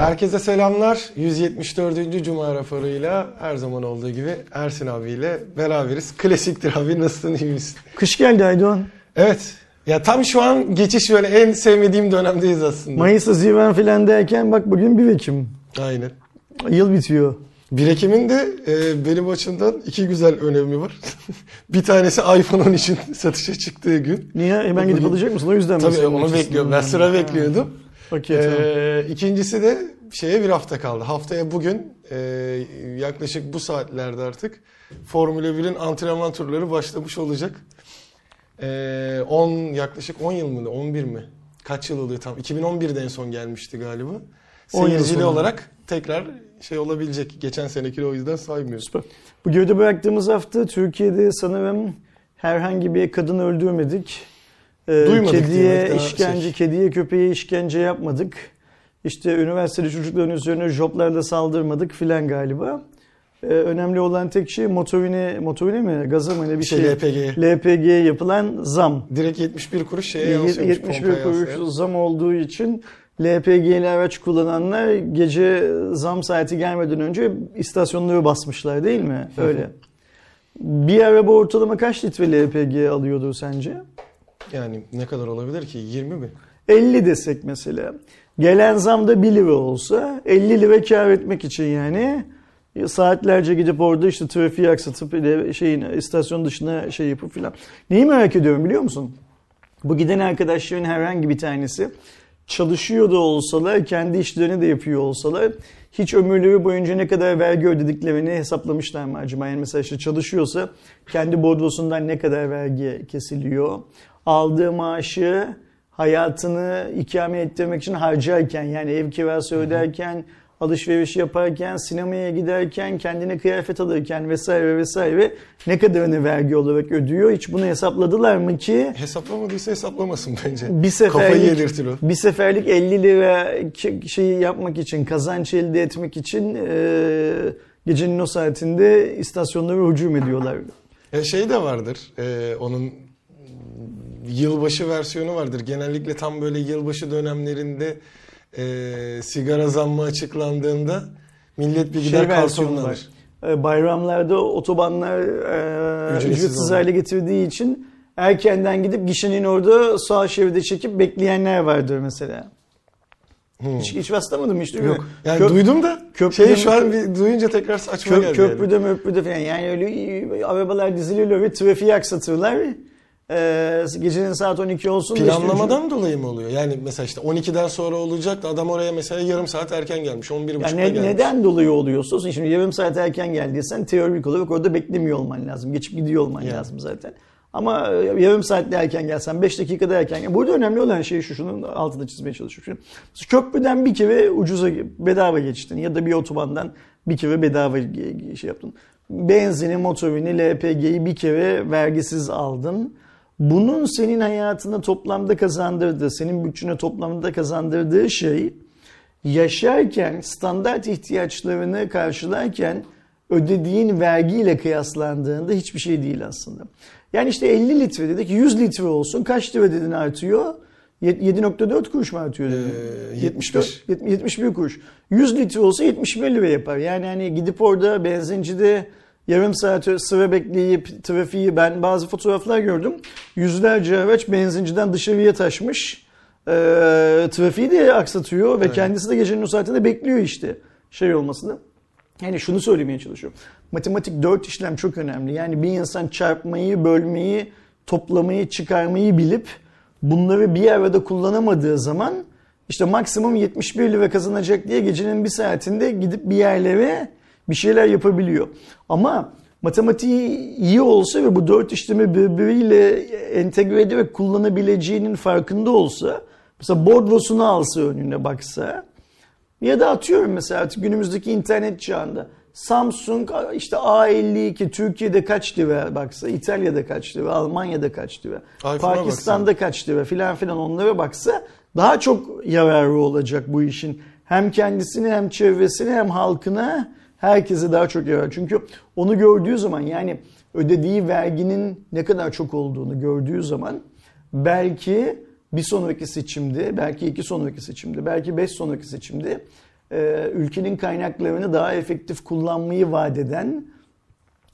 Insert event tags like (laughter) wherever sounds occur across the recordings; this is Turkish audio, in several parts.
Herkese selamlar. 174. Cuma raporuyla her zaman olduğu gibi Ersin abiyle beraberiz. Klasiktir abi nasılsın iyi misin? Kış geldi Aydoğan. Evet. Ya tam şu an geçiş böyle en sevmediğim dönemdeyiz aslında. Mayıs, Haziran filan derken bak bugün 1 Ekim. Aynen. Yıl bitiyor. 1 Ekim'in de e, benim açımdan iki güzel önemi var. (laughs) bir tanesi iPhone 10 için satışa çıktığı gün. Niye? Hemen gidip alacak mısın? O yüzden mi Tabii onu istedim? bekliyorum. Ben sıra bekliyordum. Okey tamam. Ee, ikincisi de şeye bir hafta kaldı. Haftaya bugün e, yaklaşık bu saatlerde artık Formula 1'in antrenman turları başlamış olacak. Ee, 10 yaklaşık 10 yıl mı? 11 mi? Kaç yıl oluyor tam? 2011'de en son gelmişti galiba. 10 yıl Seyircili olarak tekrar şey olabilecek. Geçen senekini o yüzden saymıyoruz. Süper. Bu geride bıraktığımız hafta Türkiye'de sanırım herhangi bir kadın öldürmedik. Ee, Duymadık kediye işkence, şey. kediye köpeğe işkence yapmadık. İşte üniversiteli çocukların üzerine joplarla saldırmadık filan galiba. Ee, önemli olan tek şey motorine, motorine mi, gaza mı ne bir Şey, şey. LPG. LPG'ye yapılan zam. Direkt 71 kuruş şeye yansıyormuş. 71 pompaya kuruş yansıyor. zam olduğu için LPG'li araç kullananlar gece zam saati gelmeden önce istasyonları basmışlar değil mi? Hı hı. Öyle. Bir araba ortalama kaç litre LPG alıyordur sence? Yani ne kadar olabilir ki? 20 mi? 50 desek mesela. Gelen zam da 1 lira olsa 50 lira kar etmek için yani saatlerce gidip orada işte trafiği aksatıp şeyin istasyon dışına şey yapıp filan. Neyi merak ediyorum biliyor musun? Bu giden arkadaşların herhangi bir tanesi çalışıyor da olsalar, kendi işlerini de yapıyor olsalar hiç ömürleri boyunca ne kadar vergi ödediklerini hesaplamışlar mı acaba? Yani mesela işte çalışıyorsa kendi bordrosundan ne kadar vergi kesiliyor? Aldığı maaşı hayatını ikame ettirmek için harcarken yani ev kirası öderken, alışveriş yaparken, sinemaya giderken, kendine kıyafet alırken vesaire vesaire ne kadarını vergi olarak ödüyor? Hiç bunu hesapladılar mı ki? Hesaplamadıysa hesaplamasın bence. Bir seferlik, bir seferlik 50 lira şeyi yapmak için, kazanç elde etmek için e, gecenin o saatinde istasyonlara hücum ediyorlar. Ya şey de vardır. e, onun yılbaşı versiyonu vardır. Genellikle tam böyle yılbaşı dönemlerinde e, sigara zammı açıklandığında millet bir gider Şey kalsiyonunu alır. E, Bayramlarda otobanlar e, Ücretsiz ücretsiz hale getirdiği için erkenden gidip gişenin orada sağ şeride çekip bekleyenler vardır mesela. Hmm. Hiç, hiç rastlamadın mı hiç değil mi? Yok. Yani Kö- duydum da köprüde şeyi mi- şu an bir duyunca tekrar saçma Kö- geldi. köprüde möprüde falan yani öyle arabalar diziliyor ve trafiği aksatırlar. E, gecenin saat 12 olsun. da işte Planlamadan dolayı mı oluyor? Yani mesela işte 12'den sonra olacak da adam oraya mesela yarım saat erken gelmiş. 11.30'da Yani ne- gelmiş. neden dolayı oluyorsa şimdi yarım saat erken geldiysen teorik olarak orada beklemiyor olman lazım. Geçip gidiyor olman Yani. lazım zaten. Ama e, yarım saatte erken gelsen, 5 dakikada erken gel. Burada önemli olan şey şu, şunun altında çizmeye çalışıyorum. Şimdi köprüden bir kere ucuza, bedava geçtin ya da bir otobandan bir kere bedava şey yaptın. Benzini, motorini, LPG'yi bir kere vergisiz aldın. Bunun senin hayatına toplamda kazandırdığı, senin bütçene toplamda kazandırdığı şey yaşarken standart ihtiyaçlarını karşılarken ödediğin vergiyle kıyaslandığında hiçbir şey değil aslında. Yani işte 50 litre dedik 100 litre olsun kaç lira dedin artıyor? Yet- 7.4 kuruş mu artıyor dedin? Ee, 75. 74, 71 kuruş. 100 litre olsa 71 lira yapar. Yani hani gidip orada benzincide yarım saat sıra bekleyip trafiği ben bazı fotoğraflar gördüm. Yüzlerce araç benzinciden dışarıya taşmış. Ee, trafiği de aksatıyor ve Evet. kendisi de gecenin o saatinde bekliyor işte şey olmasını. Yani şunu söylemeye çalışıyorum. Matematik dört işlem çok önemli. Yani bir insan çarpmayı, bölmeyi, toplamayı, çıkarmayı bilip bunları bir arada kullanamadığı zaman işte maksimum 71 lira kazanacak diye gecenin bir saatinde gidip bir yerlere bir şeyler yapabiliyor. Ama matematiği iyi olsa ve bu dört işlemi birbiriyle entegre ederek kullanabileceğinin farkında olsa mesela bordrosunu alsa önüne baksa ya da atıyorum mesela artık günümüzdeki internet çağında Samsung işte A52 Türkiye'de kaç lira baksa, İtalya'da kaç lira, Almanya'da kaç lira, Pakistan'da kaç lira filan filan onlara baksa daha çok yararı olacak bu işin. Hem kendisine hem çevresine hem halkına herkese daha çok yarar. Çünkü onu gördüğü zaman yani ödediği verginin ne kadar çok olduğunu gördüğü zaman belki bir sonraki seçimde, belki iki sonraki seçimde, belki beş sonraki seçimde e, ülkenin kaynaklarını daha efektif kullanmayı vaat eden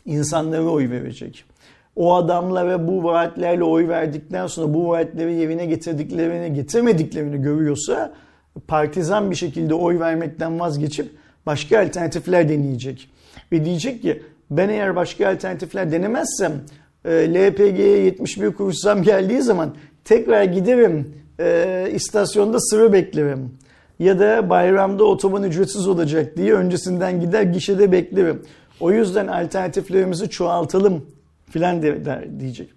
insanlara oy verecek. O adamlara bu vaatlerle oy verdikten sonra bu vaatleri yerine getirdiklerini getirmediklerini görüyorsa partizan bir şekilde oy vermekten vazgeçip başka alternatifler deneyecek. Ve diyecek ki ben eğer başka alternatifler denemezsem e, LPG'ye 71 kuruş zam geldiği zaman tekrar giderim e, istasyonda sıra beklerim. Ya da bayramda otoban ücretsiz olacak diye öncesinden gider gişede beklerim. O yüzden alternatiflerimizi çoğaltalım filan diyecek.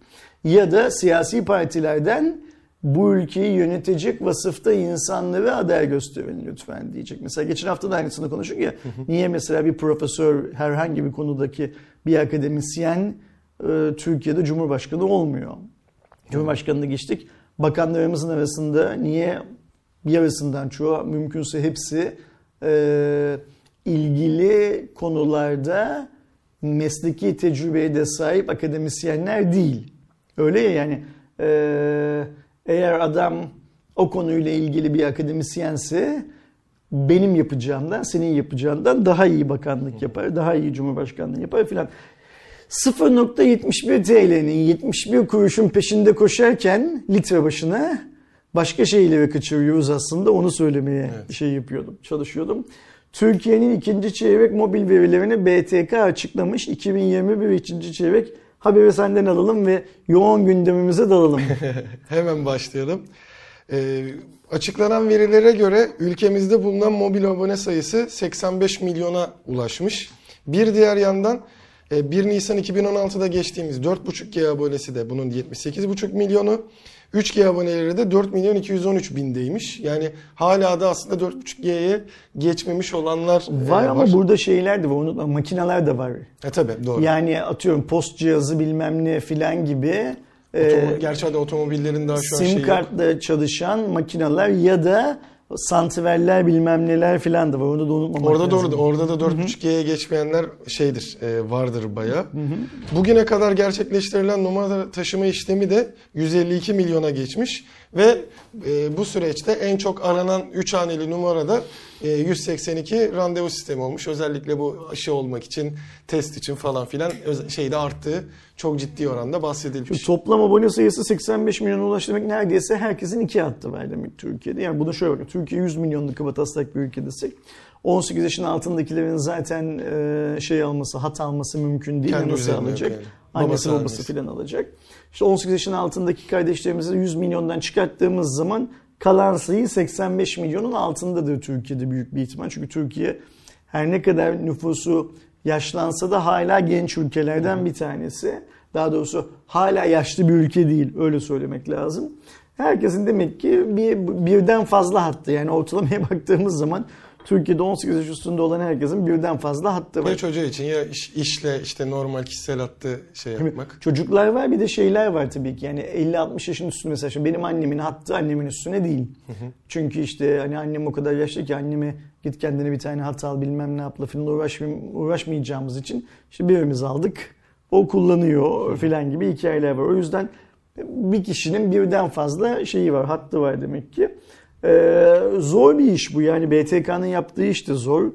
Ya da siyasi partilerden bu ülkeyi yönetecek vasıfta insanları aday gösterin lütfen diyecek. Mesela geçen hafta da aynısını konuştuk ya. Niye mesela bir profesör herhangi bir konudaki bir akademisyen e, Türkiye'de Cumhurbaşkanı olmuyor. Cumhurbaşkanını geçtik. Bakanlarımızın arasında niye bir arasından çoğu mümkünse hepsi e, ilgili konularda mesleki tecrübeye de sahip akademisyenler değil. Öyle ya yani e, eğer adam o konuyla ilgili bir akademisyense benim yapacağımdan, senin yapacağından daha iyi bakanlık yapar, daha iyi cumhurbaşkanlığı yapar filan. 0.71 TL'nin 71 kuruşun peşinde koşarken litre başına başka şeyleri kaçırıyoruz aslında onu söylemeye evet. şey yapıyordum, çalışıyordum. Türkiye'nin ikinci çeyrek mobil verilerini BTK açıklamış. 2021 ikinci çeyrek haberi senden alalım ve yoğun gündemimize dalalım. (laughs) Hemen başlayalım. Ee, açıklanan verilere göre ülkemizde bulunan mobil abone sayısı 85 milyona ulaşmış. Bir diğer yandan 1 e, Nisan 2016'da geçtiğimiz 4.5G abonesi de bunun 78.5 milyonu. 3G aboneleri de 4 milyon 213 bindeymiş. Yani hala da aslında 4.5G'ye geçmemiş olanlar var. Var ama burada şeyler de var. Unutma makineler de var. E tabi doğru. Yani atıyorum post cihazı bilmem ne filan gibi. Otomo, e, gerçi hadi otomobillerin daha şu an sim kartla çalışan makineler ya da santiverler bilmem neler filan da var. Onu da unutmamak Orada lazım. doğru. Orada da 4.5G'ye geçmeyenler şeydir, e, vardır baya. Bugüne kadar gerçekleştirilen numara taşıma işlemi de 152 milyona geçmiş. Ve e, bu süreçte en çok aranan 3 haneli numarada e, 182 randevu sistemi olmuş. Özellikle bu aşı olmak için, test için falan filan şeyde arttığı çok ciddi oranda bahsedilmiş. Şu toplam abone sayısı 85 milyona ulaştı demek neredeyse herkesin iki hattı var demek Türkiye'de. Yani bunu şöyle bakın. Türkiye 100 milyonluk kabataslak bir ülkedesek 18 yaşın altındakilerin zaten e, şey alması, hat alması mümkün değil. Kendi Nasıl alacak? Yani. Annesi babası, babası filan alacak. İşte 18 yaşın altındaki kardeşlerimizi 100 milyondan çıkarttığımız zaman kalan sayı 85 milyonun altındadır Türkiye'de büyük bir ihtimal. Çünkü Türkiye her ne kadar nüfusu yaşlansa da hala genç ülkelerden bir tanesi. Daha doğrusu hala yaşlı bir ülke değil öyle söylemek lazım. Herkesin demek ki bir, birden fazla hattı yani ortalamaya (laughs) baktığımız zaman Türkiye'de 18 yaş üstünde olan herkesin birden fazla hattı var. Ya çocuğu için ya iş, işle işte normal kişisel hattı şey yapmak. Çocuklar var bir de şeyler var tabii ki. Yani 50-60 yaşın üstünde mesela şimdi benim annemin hattı annemin üstüne değil. Hı hı. Çünkü işte hani annem o kadar yaşlı ki anneme git kendine bir tane hat al bilmem ne yapla falan uğraşmayacağımız için işte birimiz aldık. O kullanıyor filan gibi hikayeler var. O yüzden bir kişinin birden fazla şeyi var, hattı var demek ki. Ee, zor bir iş bu yani BTK'nın yaptığı iş de zor.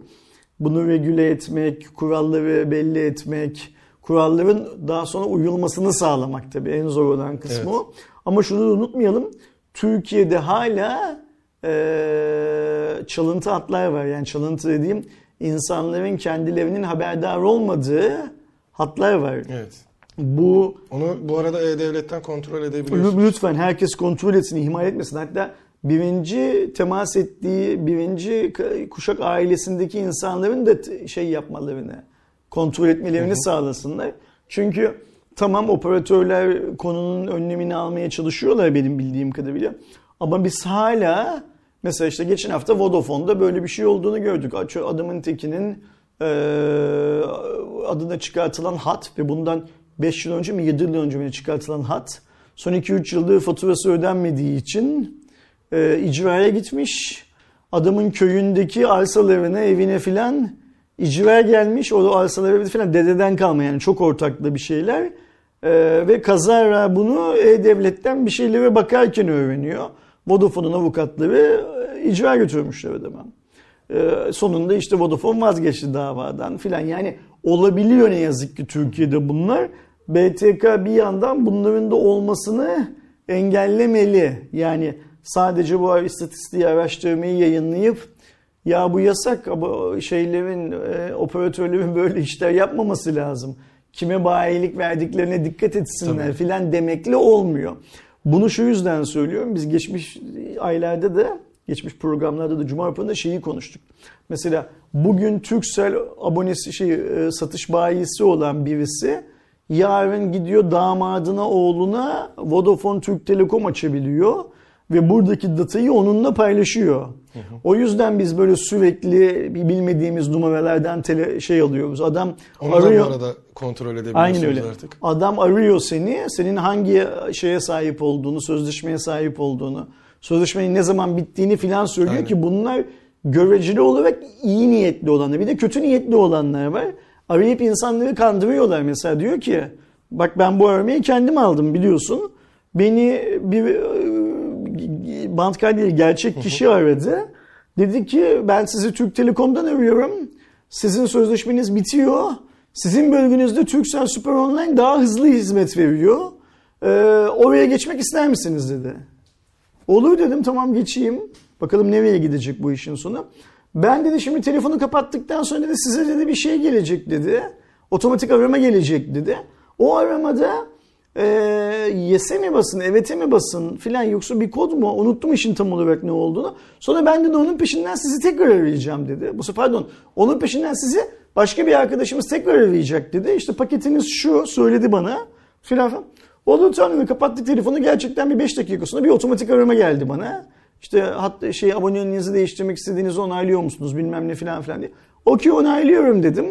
Bunu regüle etmek, kuralları belli etmek, kuralların daha sonra uyulmasını sağlamak tabii en zor olan kısmı evet. o. Ama şunu da unutmayalım. Türkiye'de hala e, çalıntı hatlar var. Yani çalıntı dediğim insanların kendilerinin haberdar olmadığı hatlar var. Evet. Bu onu bu arada e-devletten kontrol edebiliyorsunuz. Lütfen herkes kontrol etsin, ihmal etmesin. Hatta birinci temas ettiği birinci kuşak ailesindeki insanların da şey yapmalarını, kontrol etmelerini hı hı. sağlasınlar. Çünkü tamam operatörler konunun önlemini almaya çalışıyorlar benim bildiğim kadarıyla. Ama biz hala mesela işte geçen hafta Vodafone'da böyle bir şey olduğunu gördük. Adamın tekinin e, adına çıkartılan hat ve bundan 5 yıl önce mi 7 yıl önce mi çıkartılan hat son 2-3 yıldır faturası ödenmediği için e, icraya gitmiş. Adamın köyündeki arsalarına, evine filan icra gelmiş. O arsaları filan dededen kalma yani çok ortaklı bir şeyler. E, ve kazara bunu E-Devlet'ten bir şeylere bakarken öğreniyor. Vodafone'un avukatları e, icra götürmüşler adama. Ee, sonunda işte Vodafone vazgeçti davadan filan. Yani olabiliyor ne yazık ki Türkiye'de bunlar. BTK bir yandan bunların da olmasını engellemeli. Yani sadece bu istatistiği araştırmayı yayınlayıp ya bu yasak ama şeylerin e, operatörlerin böyle işler yapmaması lazım. Kime bayilik verdiklerine dikkat etsinler Tabii. filan demekle olmuyor. Bunu şu yüzden söylüyorum. Biz geçmiş aylarda da geçmiş programlarda da Cuma raporunda şeyi konuştuk. Mesela bugün Turkcell abonesi şey e, satış bayisi olan birisi yarın gidiyor damadına oğluna Vodafone Türk Telekom açabiliyor ve buradaki datayı onunla paylaşıyor. O yüzden biz böyle sürekli bilmediğimiz numaralardan tele, şey alıyoruz. Adam Onu arıyor. da bu arada kontrol edebiliyorsunuz Aynen öyle. artık. Adam arıyor seni, senin hangi şeye sahip olduğunu, sözleşmeye sahip olduğunu, sözleşmenin ne zaman bittiğini filan söylüyor Aynen. ki bunlar göreceli olarak iyi niyetli olanlar. Bir de kötü niyetli olanlar var. Arayıp insanları kandırıyorlar mesela diyor ki bak ben bu aramayı kendim aldım biliyorsun. Beni bir e, bant kaydıyla gerçek kişi aradı. Dedi ki ben sizi Türk Telekom'dan arıyorum. Sizin sözleşmeniz bitiyor. Sizin bölgenizde Turkcell Super Online daha hızlı hizmet veriyor. Ee, oraya geçmek ister misiniz dedi. Olur dedim tamam geçeyim. Bakalım nereye gidecek bu işin sonu. Ben dedi şimdi telefonu kapattıktan sonra dedi size dedi bir şey gelecek dedi. Otomatik arama gelecek dedi. O aramada e, yes'e mi basın, evet'e mi basın filan yoksa bir kod mu? Unuttum işin tam olarak ne olduğunu. Sonra ben de onun peşinden sizi tekrar arayacağım dedi. Bu sefer pardon onun peşinden sizi başka bir arkadaşımız tekrar arayacak dedi. İşte paketiniz şu söyledi bana filan filan. Olur tanrım kapattık telefonu gerçekten bir 5 dakika sonra bir otomatik arama geldi bana. İşte hatta şey aboneliğinizi değiştirmek istediğinizi onaylıyor musunuz bilmem ne filan filan diye. Okey onaylıyorum dedim.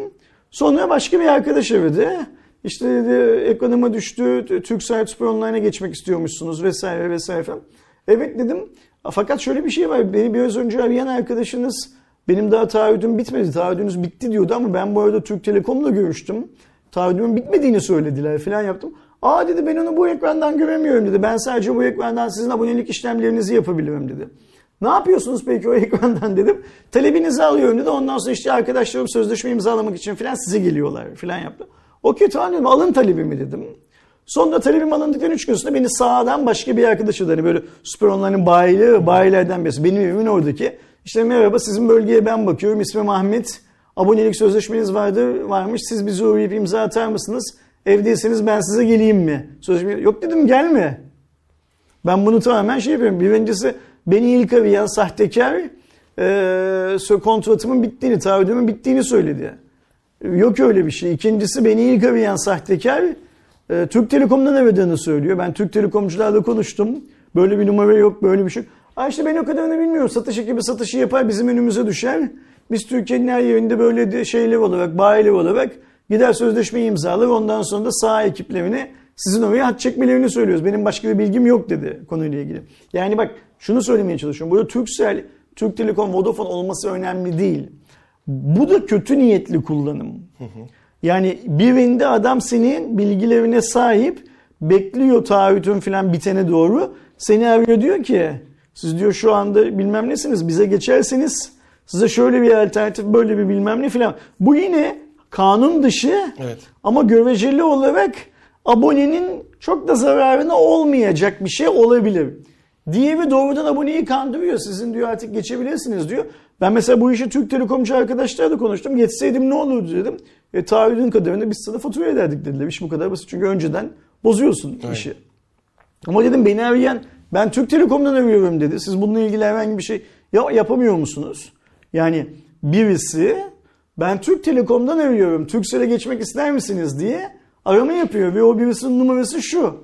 Sonra başka bir arkadaş aradı. İşte dedi ekranıma düştü Turkcell Super Online'a geçmek istiyormuşsunuz vesaire vesaire falan. Evet dedim. Fakat şöyle bir şey var. Beni biraz önce arayan arkadaşınız benim daha taahhüdüm bitmedi. Taahhüdünüz bitti diyordu ama ben bu arada Türk Telekom'la görüştüm. Taahhüdümün bitmediğini söylediler filan yaptım. Aa dedi ben onu bu ekrandan göremiyorum dedi. Ben sadece bu ekrandan sizin abonelik işlemlerinizi yapabilirim dedi. Ne yapıyorsunuz peki o (laughs) ekrandan dedim. Talebinizi alıyorum dedi. Ondan sonra işte arkadaşlarım sözleşme imzalamak için filan size geliyorlar filan yaptı. Okey dedim alın talebimi dedim. Sonra talebim alındıktan 3 gün sonra beni sağdan başka bir arkadaşı da hani böyle Süper Online'ın bayileri, bayilerden birisi. Benim evimin oradaki. İşte merhaba sizin bölgeye ben bakıyorum. İsmim Ahmet. Abonelik sözleşmeniz vardır, varmış. Siz bizi uğrayıp imza atar mısınız? Evdeyseniz ben size geleyim mi? Sözleşme... Yok dedim gelme. Ben bunu tamamen şey yapıyorum. Birincisi beni ilk arayan sahtekar e, kontratımın bittiğini, taahhüdümün bittiğini söyledi. Yok öyle bir şey. İkincisi beni ilk arayan sahtekar e, Türk Telekom'dan aradığını söylüyor. Ben Türk Telekomcularla konuştum. Böyle bir numara yok, böyle bir şey. Aa işte ben o kadarını bilmiyorum. Satış ekibi satışı yapar, bizim önümüze düşer. Biz Türkiye'nin her yerinde böyle de şeyler olarak, bayiler olarak gider sözleşmeyi imzalar. Ondan sonra da sağ ekiplerini sizin oraya hat çekmelerini söylüyoruz. Benim başka bir bilgim yok dedi konuyla ilgili. Yani bak şunu söylemeye çalışıyorum. Burada Turkcell, Türk Telekom, Vodafone olması önemli değil. Bu da kötü niyetli kullanım. Yani birinde adam senin bilgilerine sahip bekliyor taahhütün falan bitene doğru. Seni arıyor diyor ki siz diyor şu anda bilmem nesiniz bize geçerseniz size şöyle bir alternatif böyle bir bilmem ne falan. Bu yine kanun dışı Evet. ama göreceli olarak abonenin çok da zararına olmayacak bir şey olabilir. Diğeri doğrudan aboneyi kandırıyor. Sizin diyor artık geçebilirsiniz diyor. Ben mesela bu işi Türk Telekomcu arkadaşlarla konuştum. Geçseydim ne olurdu dedim. E, taahhüdün kadarını biz sana fatura ederdik dediler. İş bu kadar basit. Çünkü önceden bozuyorsun Aynen. işi. Ama dedim beni arayan ben Türk Telekom'dan arıyorum dedi. Siz bununla ilgili herhangi bir şey ya yapamıyor musunuz? Yani birisi ben Türk Telekom'dan arıyorum. Turkcell'e geçmek ister misiniz diye arama yapıyor ve o birisinin numarası şu.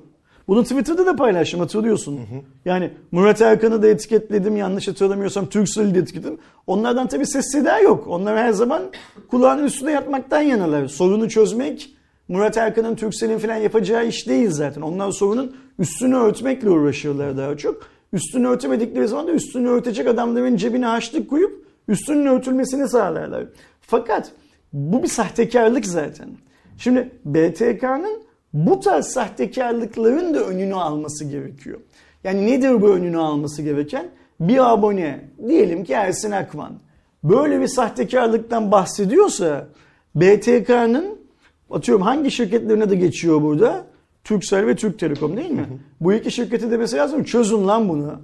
Bunu Twitter'da da paylaştım hatırlıyorsun. Yani Murat Erkan'ı da etiketledim yanlış hatırlamıyorsam Turkcell'i de etiketledim. Onlardan tabii ses seda yok. Onlar her zaman kulağının üstünde yatmaktan yanalar. Sorunu çözmek Murat Erkan'ın Turkcell'in falan yapacağı iş değil zaten. Onlar sorunun üstünü örtmekle uğraşıyorlar daha çok. Üstünü örtemedikleri zaman da üstünü örtecek adamların cebine haçlık koyup üstünün örtülmesini sağlarlar. Fakat bu bir sahtekarlık zaten. Şimdi BTK'nın bu tarz sahtekarlıkların da önünü alması gerekiyor. Yani nedir bu önünü alması gereken? Bir abone, diyelim ki Ersin Akman, böyle bir sahtekarlıktan bahsediyorsa BTK'nın atıyorum hangi şirketlerine de geçiyor burada? Turkcell ve Türk Telekom değil mi? Bu iki şirketi demesi lazım. Çözün lan bunu.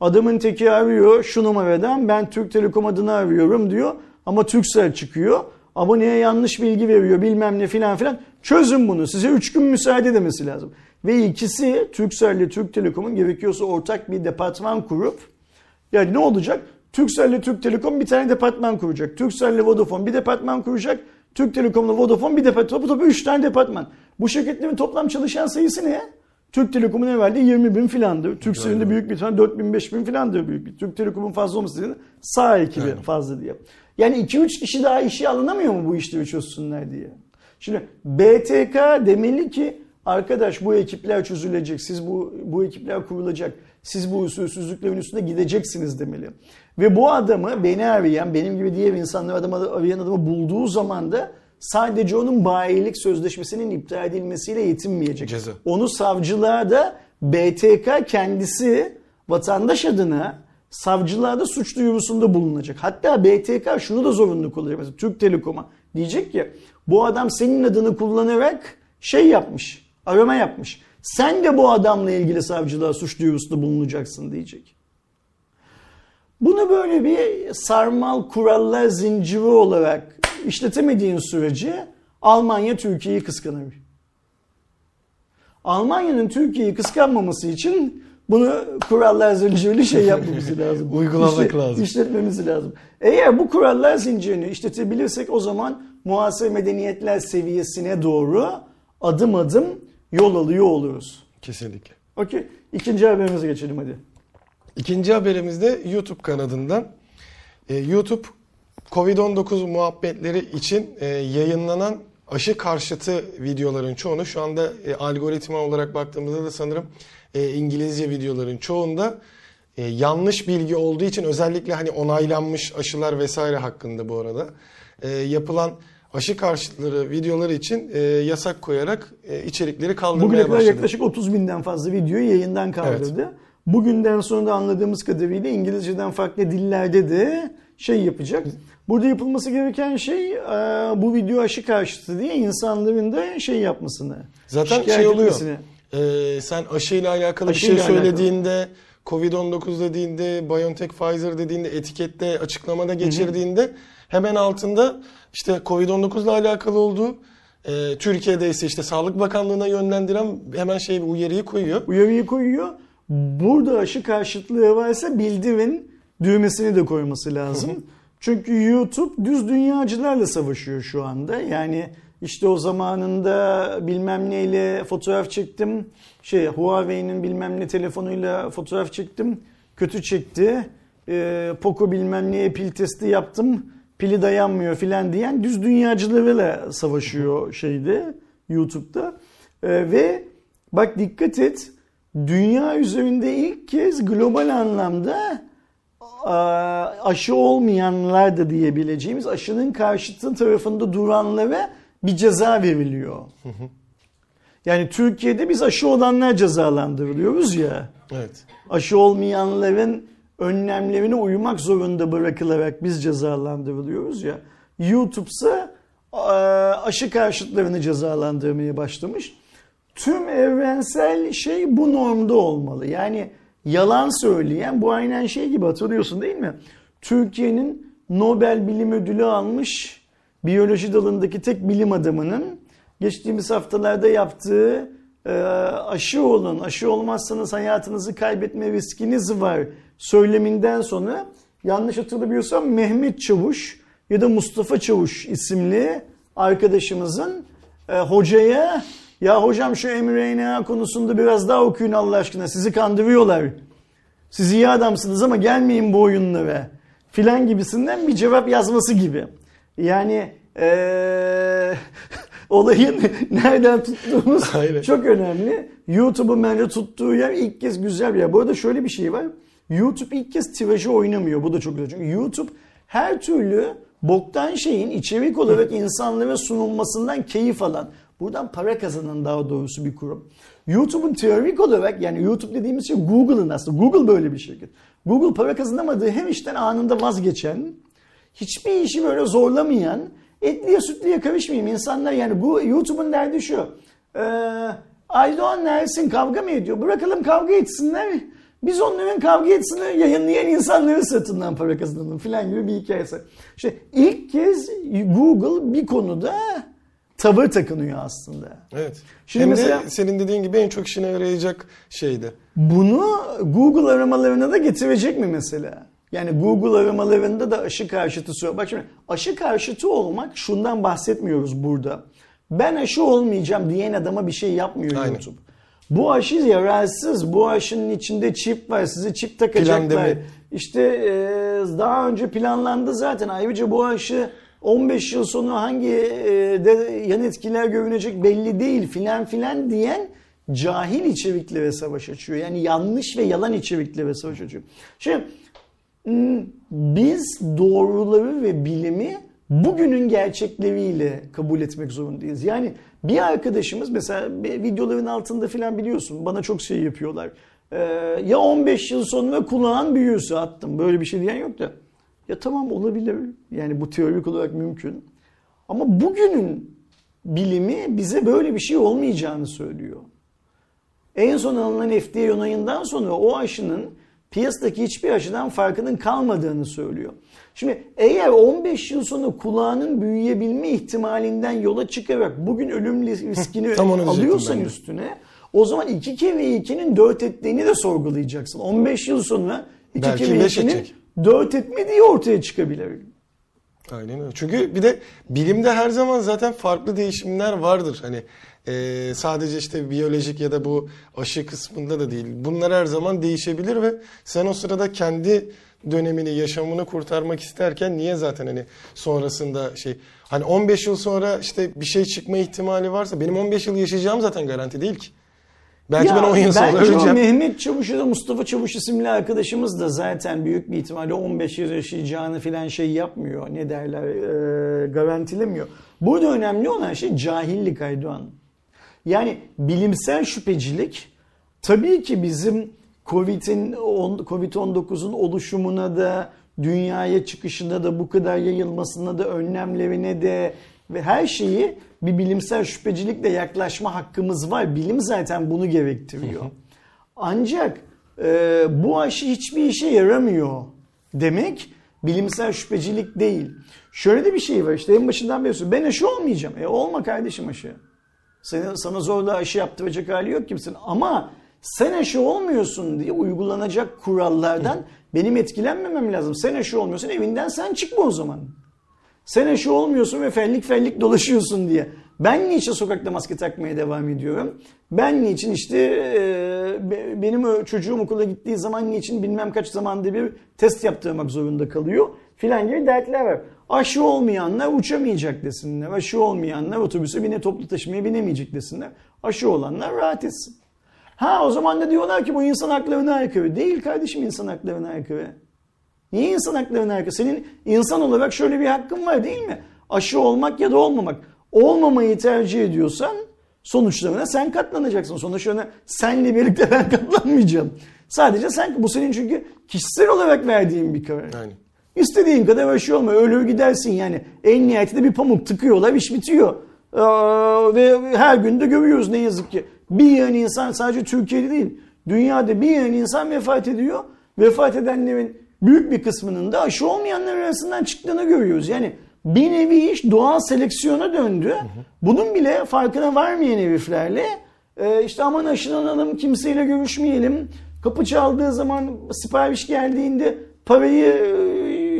Adamın teki arıyor şu numaradan ben Türk Telekom adını arıyorum diyor. Ama Turkcell çıkıyor. Aboneye yanlış bilgi veriyor bilmem ne filan filan. Çözün bunu. Size 3 gün müsaade demesi lazım. Ve ikisi Turkcell ile Türk Telekom'un gerekiyorsa ortak bir departman kurup yani ne olacak? Turkcell ile Türk Telekom bir tane departman kuracak. Turkcell ile Vodafone bir departman kuracak. Türk Telekom ile Vodafone bir departman. Topu topu 3 tane departman. Bu şirketlerin toplam çalışan sayısı ne? Türk Telekom'un evvelde 20 bin filandır. Turkcell'in de büyük bir tane 4 bin 5 bin filandır büyük bir. Türk Telekom'un fazla olması dedi. Sağ ekibi Aynen. fazla diye. Yani 2-3 kişi daha işe alınamıyor mu bu işleri çözsünler diye. Şimdi BTK demeli ki arkadaş bu ekipler çözülecek. Siz bu bu ekipler kurulacak. Siz bu usulsüzlüklerin üstünde gideceksiniz demeli. Ve bu adamı beni arayan, benim gibi diğer insanları adamı arayan adamı bulduğu zaman da sadece onun bayilik sözleşmesinin iptal edilmesiyle yetinmeyecek. Ceza. Onu savcılığa da BTK kendisi vatandaş adına savcılığa da suç duyurusunda bulunacak. Hatta BTK şunu da zorunlu kılacak. Mesela Türk Telekom'a diyecek ki bu adam senin adını kullanarak şey yapmış, arama yapmış. Sen de bu adamla ilgili savcılığa suç duyurusunda bulunacaksın diyecek. Bunu böyle bir sarmal kurallar zinciri olarak işletemediğin sürece Almanya Türkiye'yi kıskanır. Almanya'nın Türkiye'yi kıskanmaması için bunu kurallar zincirli şey yapmamız (laughs) lazım. Uygulamak İşte- lazım. İşletmemiz lazım. Eğer bu kurallar zincirini işletebilirsek o zaman muhasebe medeniyetler seviyesine doğru adım adım yol alıyor oluruz. Kesinlikle. Okey. İkinci haberimize geçelim hadi. İkinci haberimiz de YouTube kanadından. Ee, YouTube Covid-19 muhabbetleri için e, yayınlanan aşı karşıtı videoların çoğunu şu anda e, algoritma olarak baktığımızda da sanırım e, İngilizce videoların çoğunda e, yanlış bilgi olduğu için özellikle hani onaylanmış aşılar vesaire hakkında bu arada e, yapılan aşı karşıtları videoları için e, yasak koyarak e, içerikleri Bugüne kaldırmaya kadar başladı. yaklaşık 30 binden fazla videoyu yayından kaldırdı. Bugünden sonra da anladığımız kadarıyla İngilizceden farklı dillerde de şey yapacak. Burada yapılması gereken şey e, bu video aşı karşıtı diye insanların da şey yapmasını. Zaten şey oluyor. etmesini. Ee, sen aşıyla alakalı Aşıyla bir şey alakalı. söylediğinde, Covid-19 dediğinde, BioNTech, Pfizer dediğinde, etikette, açıklamada geçirdiğinde hemen altında işte Covid-19 ile alakalı olduğu, e, Türkiye'de ise işte Sağlık Bakanlığı'na yönlendiren hemen şey bir uyarıyı koyuyor. Uyarıyı koyuyor. Burada aşı karşıtlığı varsa bildirin düğmesini de koyması lazım. Çünkü YouTube düz dünyacılarla savaşıyor şu anda. Yani işte o zamanında bilmem neyle fotoğraf çektim. Şey Huawei'nin bilmem ne telefonuyla fotoğraf çektim. Kötü çekti. Ee, Poco bilmem neye pil testi yaptım. Pili dayanmıyor filan diyen düz dünyacılarıyla savaşıyor şeyde YouTube'da. Ee, ve bak dikkat et dünya üzerinde ilk kez global anlamda aşı olmayanlar da diyebileceğimiz aşının karşıtı tarafında duranlara bir ceza veriliyor. Yani Türkiye'de biz aşı olanlar cezalandırılıyoruz ya. Evet. Aşı olmayanların önlemlerine uymak zorunda bırakılarak biz cezalandırılıyoruz ya. YouTube ise a, aşı karşıtlarını cezalandırmaya başlamış. Tüm evrensel şey bu normda olmalı. Yani yalan söyleyen bu aynen şey gibi hatırlıyorsun değil mi? Türkiye'nin Nobel Bilim Ödülü almış biyoloji dalındaki tek bilim adamının geçtiğimiz haftalarda yaptığı e, aşı olun, aşı olmazsanız hayatınızı kaybetme riskiniz var söyleminden sonra yanlış hatırlamıyorsam Mehmet Çavuş ya da Mustafa Çavuş isimli arkadaşımızın e, hocaya ya hocam şu mRNA konusunda biraz daha okuyun Allah aşkına sizi kandırıyorlar. Siz iyi adamsınız ama gelmeyin bu oyunlara filan gibisinden bir cevap yazması gibi. Yani (laughs) eee olayın (laughs) nereden tuttuğumuz (laughs) Aynen. çok önemli. YouTube'un bence tuttuğu yer ilk kez güzel bir yer. Bu arada şöyle bir şey var. YouTube ilk kez tirajı oynamıyor. Bu da çok güzel. Çünkü YouTube her türlü boktan şeyin içerik olarak insanlara sunulmasından keyif alan. Buradan para kazanan daha doğrusu bir kurum. YouTube'un teorik olarak yani YouTube dediğimiz şey Google'ın aslında. Google böyle bir şirket. Google para kazanamadığı hem işten anında vazgeçen, hiçbir işi böyle zorlamayan, etliye sütlüye karışmayayım insanlar yani bu YouTube'un derdi şu. Ee, Aydoğan Ersin kavga mı ediyor? Bırakalım kavga etsinler. Biz onların kavga etsinler yayınlayan insanları sırtından para kazanalım falan gibi bir hikayesi. İşte ilk kez Google bir konuda tavır takınıyor aslında. Evet. Şimdi Hem mesela- de senin dediğin gibi en çok işine yarayacak şeydi. Bunu Google aramalarına da getirecek mi mesela? Yani Google aramalarında da aşı karşıtı soru. Bak şimdi aşı karşıtı olmak şundan bahsetmiyoruz burada. Ben aşı olmayacağım diyen adama bir şey yapmıyor Aynen. YouTube. Bu aşı yararsız. Bu aşının içinde çip var. Size çip takacaklar. İşte e, daha önce planlandı zaten. Ayrıca bu aşı 15 yıl sonra hangi e, de yan etkiler görünecek belli değil filan filan diyen cahil içeriklere savaş açıyor. Yani yanlış ve yalan içeriklere savaş açıyor. Şimdi biz doğruları ve bilimi bugünün gerçekleriyle kabul etmek zorundayız. Yani bir arkadaşımız mesela videoların altında filan biliyorsun bana çok şey yapıyorlar. Ee, ya 15 yıl sonra kulağın büyürse attım böyle bir şey diyen yok da. Ya tamam olabilir yani bu teorik olarak mümkün. Ama bugünün bilimi bize böyle bir şey olmayacağını söylüyor. En son alınan FDA onayından sonra o aşının piyasadaki hiçbir aşıdan farkının kalmadığını söylüyor. Şimdi eğer 15 yıl sonra kulağının büyüyebilme ihtimalinden yola çıkarak bugün ölüm (laughs) riskini alıyorsan üstüne o zaman 2 kere 2'nin 4 ettiğini de sorgulayacaksın. 15 yıl sonra 2 Belki kere beş 2'nin edecek. 4 etmediği ortaya çıkabilir. Aynen öyle. Çünkü bir de bilimde her zaman zaten farklı değişimler vardır. Hani e, sadece işte biyolojik ya da bu aşı kısmında da değil. Bunlar her zaman değişebilir ve sen o sırada kendi dönemini, yaşamını kurtarmak isterken niye zaten hani sonrasında şey hani 15 yıl sonra işte bir şey çıkma ihtimali varsa benim 15 yıl yaşayacağım zaten garanti değil ki. Belki Ya ben 10 yıl sonra öleceğim. Mehmet Çavuş ya da Mustafa Çavuş isimli arkadaşımız da zaten büyük bir ihtimalle 15 yıl yaşayacağını filan şey yapmıyor. Ne derler e, garantilemiyor. Burada önemli olan şey cahillik Aydoğan. Yani bilimsel şüphecilik tabii ki bizim Covid'in on- Covid-19'un oluşumuna da dünyaya çıkışına da bu kadar yayılmasına da önlemlerine de ve her şeyi bir bilimsel şüphecilikle yaklaşma hakkımız var. Bilim zaten bunu gerektiriyor. Ancak e, bu aşı hiçbir işe yaramıyor demek bilimsel şüphecilik değil. Şöyle de bir şey var işte en başından beri. Ben aşı olmayacağım. E olma kardeşim aşı. Sana, sana zorla aşı yaptıracak hali yok kimsenin. Ama sen aşı olmuyorsun diye uygulanacak kurallardan (laughs) benim etkilenmemem lazım. Sen aşı olmuyorsun evinden sen çıkma o zaman. Sen aşı olmuyorsun ve fellik fellik dolaşıyorsun diye. Ben niçin sokakta maske takmaya devam ediyorum? Ben niçin işte e, be- benim çocuğum okula gittiği zaman niçin bilmem kaç zamanda bir test yaptırmak zorunda kalıyor filan gibi dertler var. Aşı olmayanlar uçamayacak desinler. Aşı olmayanlar otobüse bine toplu taşımaya binemeyecek desinler. Aşı olanlar rahat etsin. Ha o zaman da diyorlar ki bu insan haklarına aykırı. Değil kardeşim insan haklarına aykırı. Niye insan haklarına aykırı? Senin insan olarak şöyle bir hakkın var değil mi? Aşı olmak ya da olmamak. Olmamayı tercih ediyorsan sonuçlarına sen katlanacaksın. Sonuçlarına senle birlikte (laughs) ben katlanmayacağım. Sadece sen bu senin çünkü kişisel olarak verdiğin bir karar. Aynen. İstediğin kadar aşı olma. Ölür gidersin yani. En nihayetinde bir pamuk tıkıyorlar iş bitiyor. Aa, ve her gün de görüyoruz ne yazık ki. Bir yığın insan sadece Türkiye'de değil. Dünyada bir yığın insan vefat ediyor. Vefat edenlerin büyük bir kısmının da aşı olmayanlar arasından çıktığını görüyoruz. Yani bir nevi iş doğal seleksiyona döndü. Bunun bile farkına varmayan heriflerle e, işte aman aşılanalım kimseyle görüşmeyelim. Kapı çaldığı zaman sipariş geldiğinde parayı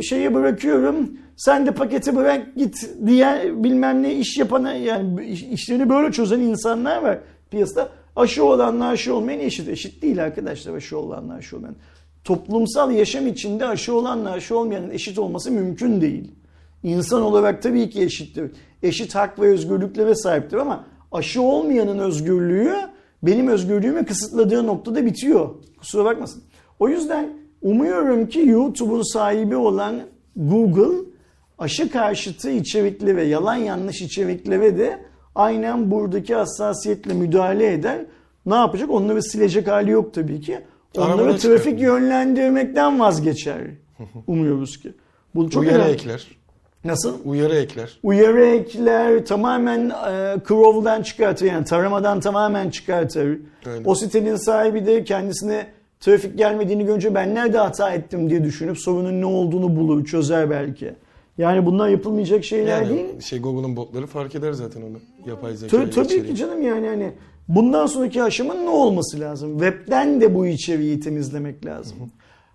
şeye bırakıyorum. Sen de paketi bırak git diye bilmem ne iş yapana yani iş- işlerini böyle çözen insanlar var piyasada. Aşı olanla aşı olmayan eşit. Eşit değil arkadaşlar aşı olanla aşı olmayan. Toplumsal yaşam içinde aşı olanla aşı olmayanın eşit olması mümkün değil. İnsan olarak tabii ki eşittir. Eşit hak ve özgürlüklere sahiptir ama aşı olmayanın özgürlüğü benim özgürlüğümü kısıtladığı noktada bitiyor. Kusura bakmasın. O yüzden umuyorum ki YouTube'un sahibi olan Google aşı karşıtı içeriklere, yalan yanlış içeriklere de aynen buradaki hassasiyetle müdahale eder. Ne yapacak? Onları silecek hali yok tabii ki. Onları Arabada trafik yönlendirmekten vazgeçer. Umuyoruz ki. Bu çok Uyarı önemli. ekler. Nasıl? Uyarı ekler. Uyarı ekler tamamen e, Crow'dan çıkartır yani taramadan tamamen çıkartır. Öyle. O sitenin sahibi de kendisine trafik gelmediğini görünce ben nerede hata ettim diye düşünüp sorunun ne olduğunu bulur, çözer belki. Yani bunlar yapılmayacak şeyler değil. Yani şey Google'un botları fark eder zaten onu. Yapay zeka Tabii, tabii ki canım yani hani bundan sonraki aşamanın ne olması lazım? Web'den de bu içeriği temizlemek lazım.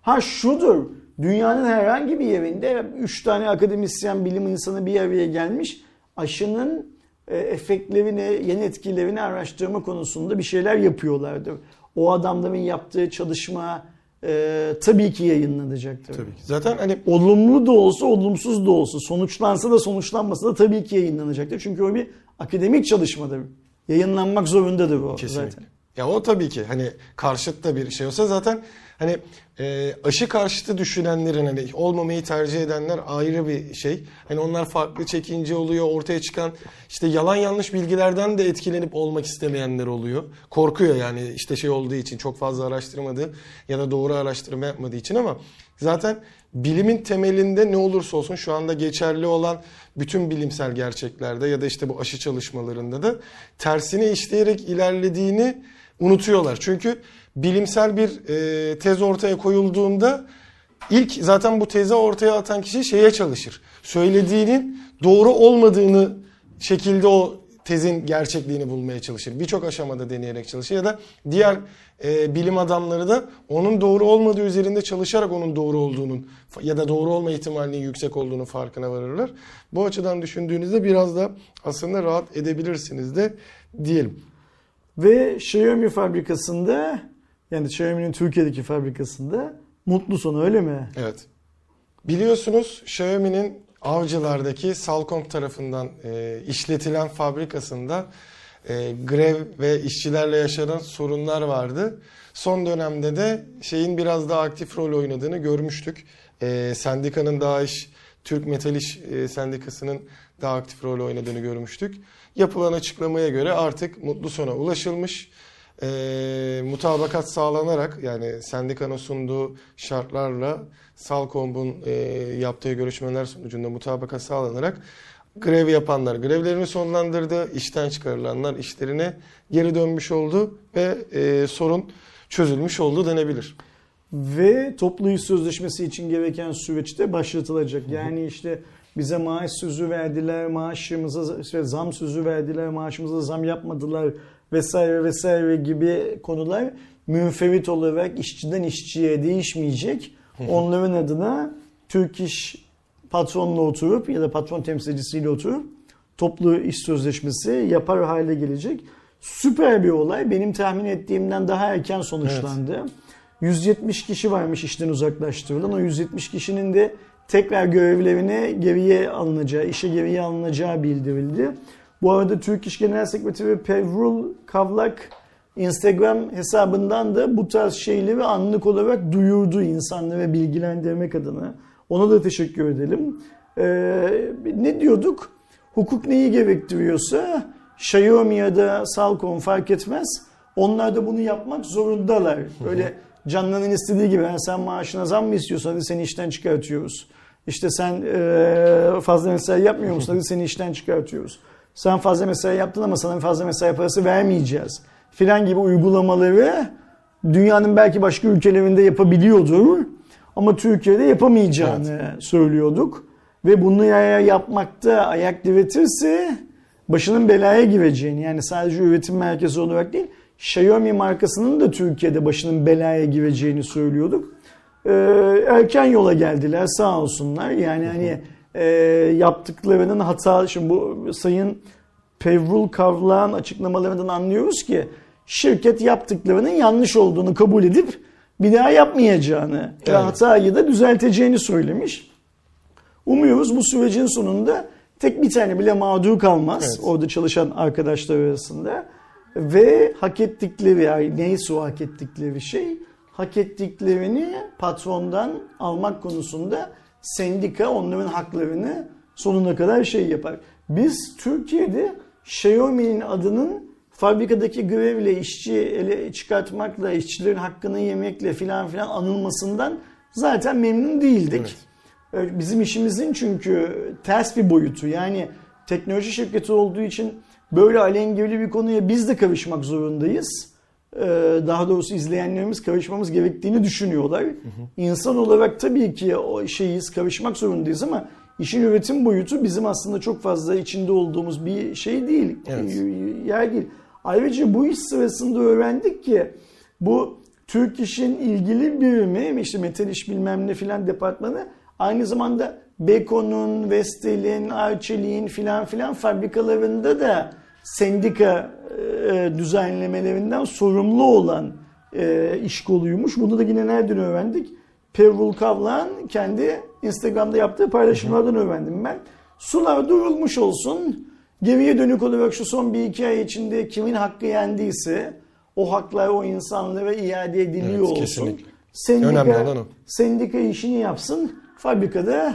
Ha şudur. Dünyanın herhangi bir yerinde 3 tane akademisyen bilim insanı bir araya gelmiş. Aşının e, efektlerini, yan etkilerini araştırma konusunda bir şeyler yapıyorlardır. O adamların yaptığı çalışma e, tabii ki yayınlanacaktır. Tabii ki. Zaten hani Olumlu da olsa, olumsuz da olsa, sonuçlansa da sonuçlanmasa da tabii ki yayınlanacaktır. Çünkü o bir akademik çalışmadır. Yayınlanmak zorundadır o Kesinlikle. zaten. Ya o tabii ki hani karşıt da bir şey olsa zaten hani e, aşı karşıtı düşünenlerin hani olmamayı tercih edenler ayrı bir şey. Hani onlar farklı çekince oluyor. Ortaya çıkan işte yalan yanlış bilgilerden de etkilenip olmak istemeyenler oluyor. Korkuyor yani işte şey olduğu için çok fazla araştırmadığı ya da doğru araştırma yapmadığı için ama zaten bilimin temelinde ne olursa olsun şu anda geçerli olan bütün bilimsel gerçeklerde ya da işte bu aşı çalışmalarında da tersini işleyerek ilerlediğini unutuyorlar. Çünkü bilimsel bir e, tez ortaya koyulduğunda ilk zaten bu tezi ortaya atan kişi şeye çalışır. Söylediğinin doğru olmadığını şekilde o tezin gerçekliğini bulmaya çalışır. Birçok aşamada deneyerek çalışır ya da diğer e, bilim adamları da onun doğru olmadığı üzerinde çalışarak onun doğru olduğunun ya da doğru olma ihtimalinin yüksek olduğunu farkına varırlar. Bu açıdan düşündüğünüzde biraz da aslında rahat edebilirsiniz de diyelim. Ve Xiaomi fabrikasında yani Xiaomi'nin Türkiye'deki fabrikasında mutlu sonu öyle mi? Evet. Biliyorsunuz Xiaomi'nin Avcılar'daki Salcomp tarafından e, işletilen fabrikasında e, grev ve işçilerle yaşanan sorunlar vardı. Son dönemde de şeyin biraz daha aktif rol oynadığını görmüştük. E, sendikanın daha iş, Türk Metal İş e, Sendikası'nın daha aktif rol oynadığını görmüştük. Yapılan açıklamaya göre artık mutlu sona ulaşılmış. E, mutabakat sağlanarak yani sendikanın sunduğu şartlarla Salcomb'un e, yaptığı görüşmeler sonucunda mutabakat sağlanarak grev yapanlar grevlerini sonlandırdı, işten çıkarılanlar işlerine geri dönmüş oldu ve e, sorun çözülmüş oldu denebilir. Ve toplu iş sözleşmesi için gereken süreçte başlatılacak. Yani işte bize maaş sözü verdiler, maaşımıza zam sözü verdiler, maaşımıza zam yapmadılar vesaire vesaire gibi konular münferit olarak işçiden işçiye değişmeyecek. Onların adına Türk İş patronla oturup ya da patron temsilcisiyle oturup toplu iş sözleşmesi yapar hale gelecek. Süper bir olay. Benim tahmin ettiğimden daha erken sonuçlandı. 170 kişi varmış işten uzaklaştırılan. O 170 kişinin de tekrar görevlerine geriye alınacağı, işe geriye alınacağı bildirildi. Bu arada Türk İş Genel Sekreteri Pevrul Kavlak Instagram hesabından da bu tarz şeyleri anlık olarak duyurdu insanlara bilgilendirmek adına. Ona da teşekkür edelim. Ee, ne diyorduk? Hukuk neyi gerektiriyorsa Xiaomi ya da Salcom fark etmez. Onlar da bunu yapmak zorundalar. Öyle canlarının istediği gibi yani sen maaşına zam mı istiyorsun hadi seni işten çıkartıyoruz. İşte sen e, fazla mesai yapmıyor musun hadi seni işten çıkartıyoruz. Sen fazla mesai yaptın ama sana fazla mesai parası vermeyeceğiz. Filan gibi uygulamaları dünyanın belki başka ülkelerinde yapabiliyordur. Ama Türkiye'de yapamayacağını söylüyorduk. Ve bunu ya yapmakta ayak diretirse başının belaya gireceğini yani sadece üretim merkezi olarak değil Xiaomi markasının da Türkiye'de başının belaya gireceğini söylüyorduk. Ee, erken yola geldiler sağ olsunlar. Yani hani e, yaptıklarının hata şimdi bu sayın Pevrul Kavlağ'ın açıklamalarından anlıyoruz ki şirket yaptıklarının yanlış olduğunu kabul edip bir daha yapmayacağını ve Evet. hatayı da düzelteceğini söylemiş. Umuyoruz bu sürecin sonunda tek bir tane bile mağdur kalmaz Evet. orada çalışan arkadaşlar arasında ve hak ettikleri yani neyse o hak ettikleri şey hak ettiklerini patrondan almak konusunda sendika onların haklarını sonuna kadar şey yapar. Biz Türkiye'de Xiaomi'nin adının fabrikadaki grevle, işçi ele çıkartmakla, işçilerin hakkını yemekle filan filan anılmasından zaten memnun değildik. Evet. Bizim işimizin çünkü ters bir boyutu. Yani teknoloji şirketi olduğu için böyle alengirli bir konuya biz de karışmak zorundayız. Ee, daha doğrusu izleyenlerimiz karışmamız gerektiğini düşünüyorlar. Hı hı. İnsan olarak tabii ki o şeyiz, karışmak zorundayız ama işin üretim boyutu bizim aslında çok fazla içinde olduğumuz bir şey değil. Evet. Yer değil. Ayrıca bu iş sırasında öğrendik ki bu Türk İş'in ilgili birimi, işte metal iş bilmem ne filan departmanı aynı zamanda Beko'nun, Vestel'in, Arçelik'in filan filan fabrikalarında da sendika e, düzenlemelerinden sorumlu olan e, iş koluymuş. Bunu da yine nereden öğrendik? Pervul Kavlan kendi Instagram'da yaptığı paylaşımlardan öğrendim ben. Sular durulmuş olsun. Geriye dönük olarak şu son bir iki ay içinde kimin hakkı yendiyse o haklar o insanlara iade ediliyor evet, olsun. Kesinlikle. Sendika, Önemli olan o. Sendika işini yapsın. Fabrikada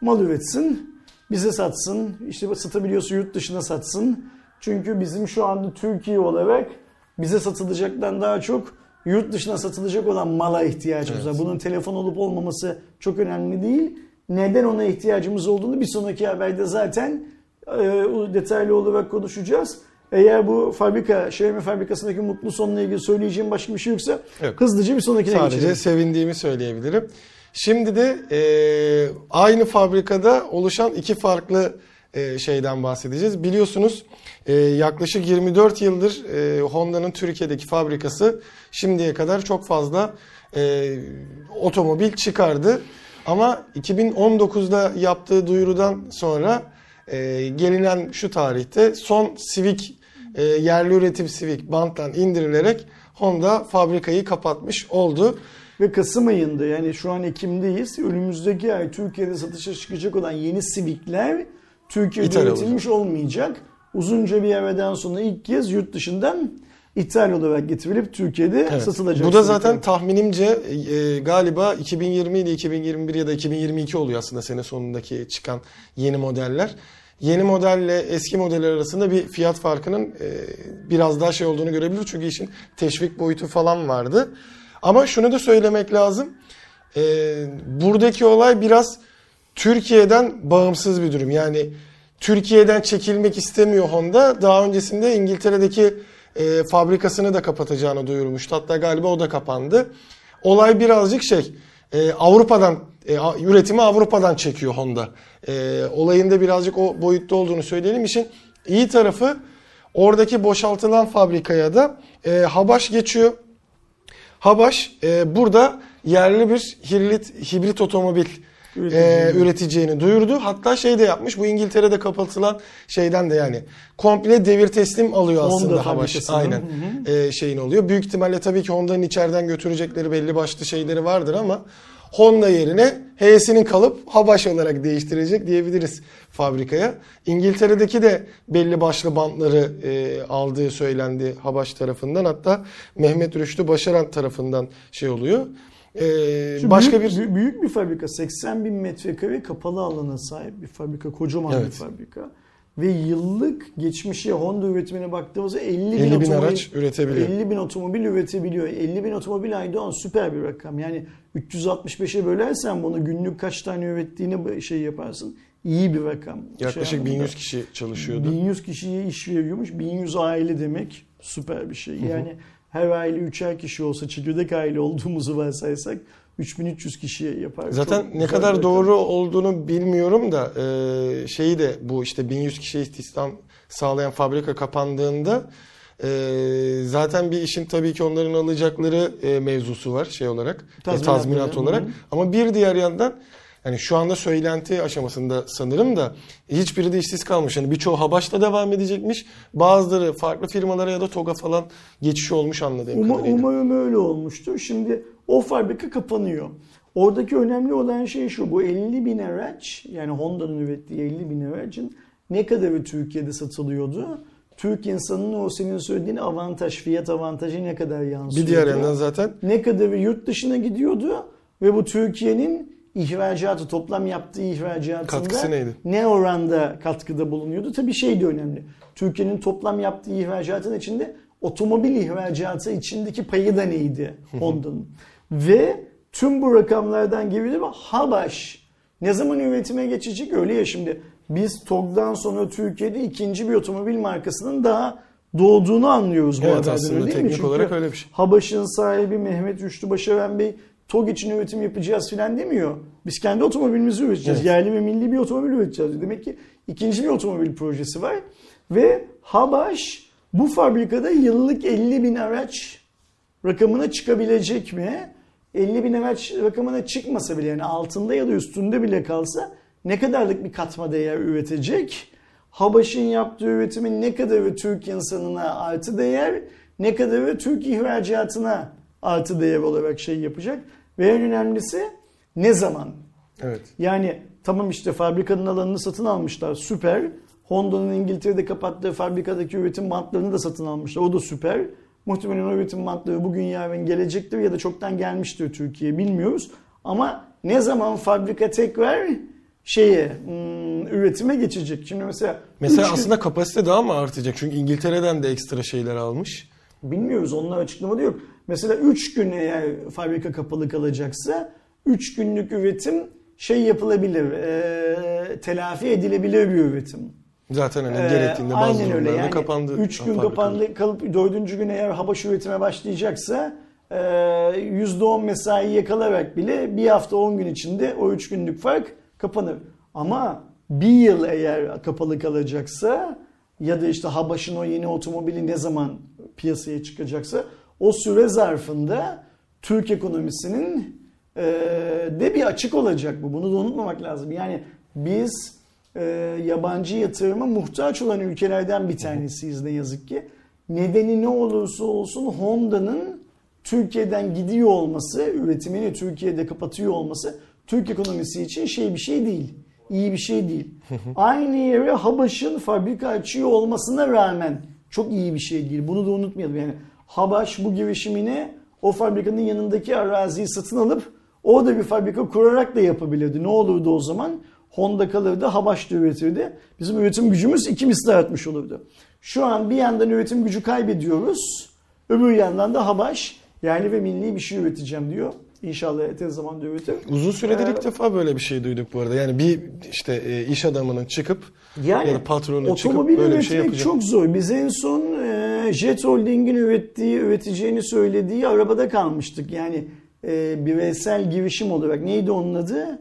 mal üretsin. Bize satsın. İşte satabiliyorsa yurt dışına satsın. Çünkü bizim şu anda Türkiye olarak bize satılacaktan daha çok yurt dışına satılacak olan mala ihtiyacımız evet. var. Bunun telefon olup olmaması çok önemli değil. Neden ona ihtiyacımız olduğunu bir sonraki haberde zaten e, detaylı olarak konuşacağız. Eğer bu fabrika, Xiaomi fabrikasındaki mutlu sonla ilgili söyleyeceğim başka bir şey yoksa Yok. hızlıca bir sonrakine Sadece geçelim. Sadece sevindiğimi söyleyebilirim. Şimdi de e, aynı fabrikada oluşan iki farklı e, şeyden bahsedeceğiz. Biliyorsunuz e, yaklaşık 24 yıldır e, Honda'nın Türkiye'deki fabrikası şimdiye kadar çok fazla e, otomobil çıkardı. Ama 2019'da yaptığı duyurudan sonra e, gelinen şu tarihte son Civic e, yerli üretim Civic banttan indirilerek Honda fabrikayı kapatmış oldu. Ve Kasım ayında yani şu an Ekim'deyiz. Önümüzdeki ay Türkiye'de satışa çıkacak olan yeni Civic'ler Türkiye'de İthal üretilmiş olacak. olmayacak. Uzunca bir evreden sonra ilk kez yurt dışından ithal olarak getirilip Türkiye'de evet. satılacak. Bu da zaten tahminimce e, galiba 2020 ile 2021 ya da 2022 oluyor aslında sene sonundaki çıkan yeni modeller. Yeni modelle eski modeller arasında bir fiyat farkının e, biraz daha şey olduğunu görebiliriz. Çünkü işin teşvik boyutu falan vardı. Ama şunu da söylemek lazım. E, buradaki olay biraz Türkiye'den bağımsız bir durum. Yani Türkiye'den çekilmek istemiyor Honda. Daha öncesinde İngiltere'deki e, fabrikasını da kapatacağını duyurmuştu. Hatta galiba o da kapandı. Olay birazcık şey e, Avrupa'dan e, üretimi Avrupa'dan çekiyor Honda. E, olayında birazcık o boyutta olduğunu söyleyelim. İşin iyi tarafı oradaki boşaltılan fabrikaya da e, Habaş geçiyor. Habaş e, burada yerli bir hibrit, hibrit otomobil e, üreteceğini duyurdu. Hatta şey de yapmış bu İngiltere'de kapatılan şeyden de yani komple devir teslim alıyor aslında Honda Habaş. Aynen hı hı. E, şeyin oluyor. Büyük ihtimalle tabii ki Honda'nın içeriden götürecekleri belli başlı şeyleri vardır ama Honda yerine H'sinin kalıp Habaş olarak değiştirecek diyebiliriz fabrikaya. İngiltere'deki de belli başlı bantları e, aldığı söylendi Habaş tarafından. Hatta Mehmet Rüştü Başaran tarafından şey oluyor. Ee, başka büyük, bir büyük bir fabrika 80 bin metrekare kapalı alana sahip bir fabrika kocaman evet. bir fabrika ve yıllık geçmişe Honda üretimine baktığımızda 50 bin, 50 bin otomobil, araç üretebiliyor. 50 bin otomobil üretebiliyor. 50 bin otomobil Aydoğan süper bir rakam. Yani 365'e bölersen bunu günlük kaç tane ürettiğini şey yaparsın. İyi bir rakam. Yaklaşık şey 1100 kişi çalışıyordu. 1100 kişiye iş veriyormuş. 1100 aile demek süper bir şey. Yani hı hı her aile üçer kişi olsa çekirdek aile olduğumuzu varsaysak 3300 kişiye yapar. Zaten Çok ne kadar doğru olduğunu bilmiyorum da e, şeyi de bu işte 1100 kişi istihdam sağlayan fabrika kapandığında e, zaten bir işin tabii ki onların alacakları e, mevzusu var şey olarak tazminat, e, tazminat olarak. Hı. Ama bir diğer yandan yani şu anda söylenti aşamasında sanırım da hiçbiri de işsiz kalmış. Yani birçoğu Habaş'ta devam edecekmiş. Bazıları farklı firmalara ya da TOG'a falan geçiş olmuş anladığım Uma, kadarıyla. Umarım öyle olmuştur. Şimdi o fabrika kapanıyor. Oradaki önemli olan şey şu. Bu 50 bin araç yani Honda'nın ürettiği 50 bin aracın ne kadarı Türkiye'de satılıyordu? Türk insanının o senin söylediğin avantaj, fiyat avantajı ne kadar yansıyordu? Bir diğer yandan zaten. Ne kadarı yurt dışına gidiyordu ve bu Türkiye'nin ihracatı, toplam yaptığı ihracatında Katkısı neydi? ne oranda katkıda bulunuyordu? Tabii şey de önemli. Türkiye'nin toplam yaptığı ihracatın içinde otomobil ihracatı içindeki payı da neydi Honda'nın? Ve tüm bu rakamlardan gibi Habaş ne zaman üretime geçecek öyle ya şimdi biz TOG'dan sonra Türkiye'de ikinci bir otomobil markasının daha doğduğunu anlıyoruz bu Evet, haberden aslında öyle değil mi? teknik Çünkü olarak öyle bir şey. Habaş'ın sahibi Mehmet Rüştü Başaran Bey TOG için üretim yapacağız filan demiyor. Biz kendi otomobilimizi üreteceğiz. Evet. Yerli ve milli bir otomobil üreteceğiz. Demek ki ikinci bir otomobil projesi var. Ve Habaş bu fabrikada yıllık 50 bin araç rakamına çıkabilecek mi? 50 bin araç rakamına çıkmasa bile yani altında ya da üstünde bile kalsa ne kadarlık bir katma değer üretecek? Habaş'ın yaptığı üretimin ne kadarı Türk insanına artı değer, ne kadarı Türk ihracatına artı değer olarak şey yapacak. Ve en önemlisi ne zaman? Evet. Yani tamam işte fabrikanın alanını satın almışlar süper. Honda'nın İngiltere'de kapattığı fabrikadaki üretim bantlarını da satın almışlar. O da süper. Muhtemelen o üretim bantları bugün yarın gelecektir ya da çoktan gelmiştir Türkiye'ye bilmiyoruz. Ama ne zaman fabrika tekrar şeye hmm, üretime geçecek? Şimdi mesela Mesela üç gün- aslında kapasite daha mı artacak? Çünkü İngiltere'den de ekstra şeyler almış. Bilmiyoruz onlar açıklamada yok. Mesela 3 gün eğer fabrika kapalı kalacaksa 3 günlük üretim şey yapılabilir, e, telafi edilebilir bir üretim. Zaten hani Ee, gerektiğinde bazı aynen öyle yani kapandı. 3 gün kapandı kalıp 4. gün eğer Habaş üretime başlayacaksa e, %10 mesai yakalarak bile bir hafta 10 gün içinde o 3 günlük fark kapanır. Ama bir yıl eğer kapalı kalacaksa ya da işte Habaş'ın o yeni otomobili ne zaman piyasaya çıkacaksa o süre zarfında Türk ekonomisinin e, de bir açık olacak bu. Bunu da unutmamak lazım. Yani biz e, yabancı yatırıma muhtaç olan ülkelerden bir tanesiyiz ne yazık ki. Nedeni ne olursa olsun Honda'nın Türkiye'den gidiyor olması, üretimini Türkiye'de kapatıyor olması Türk ekonomisi için şey bir şey değil. İyi bir şey değil. Aynı yere Habaş'ın fabrika açıyor olmasına rağmen çok iyi bir şey değil. Bunu da unutmayalım. Yani Habaş bu girişimini o fabrikanın yanındaki araziyi satın alıp orada bir fabrika kurarak da yapabilirdi. Ne olurdu o zaman? Honda kalırdı, Habaş da üretirdi. Bizim üretim gücümüz iki misli artmış olurdu. Şu an bir yandan üretim gücü kaybediyoruz. Öbür yandan da Habaş yerli ve milli bir şey üreteceğim diyor. İnşallah tez zamanda üretir. Uzun süredir Ee, ilk defa böyle bir şey duyduk bu arada. Yani bir işte e, iş adamının çıkıp Yani ya da patronun çıkıp böyle bir şey yapacak. çok zor. Biz en son e, Jet Holding'in ürettiği, üreteceğini söylediği arabada kalmıştık. Yani e, bireysel girişim olarak. Neydi onun adı?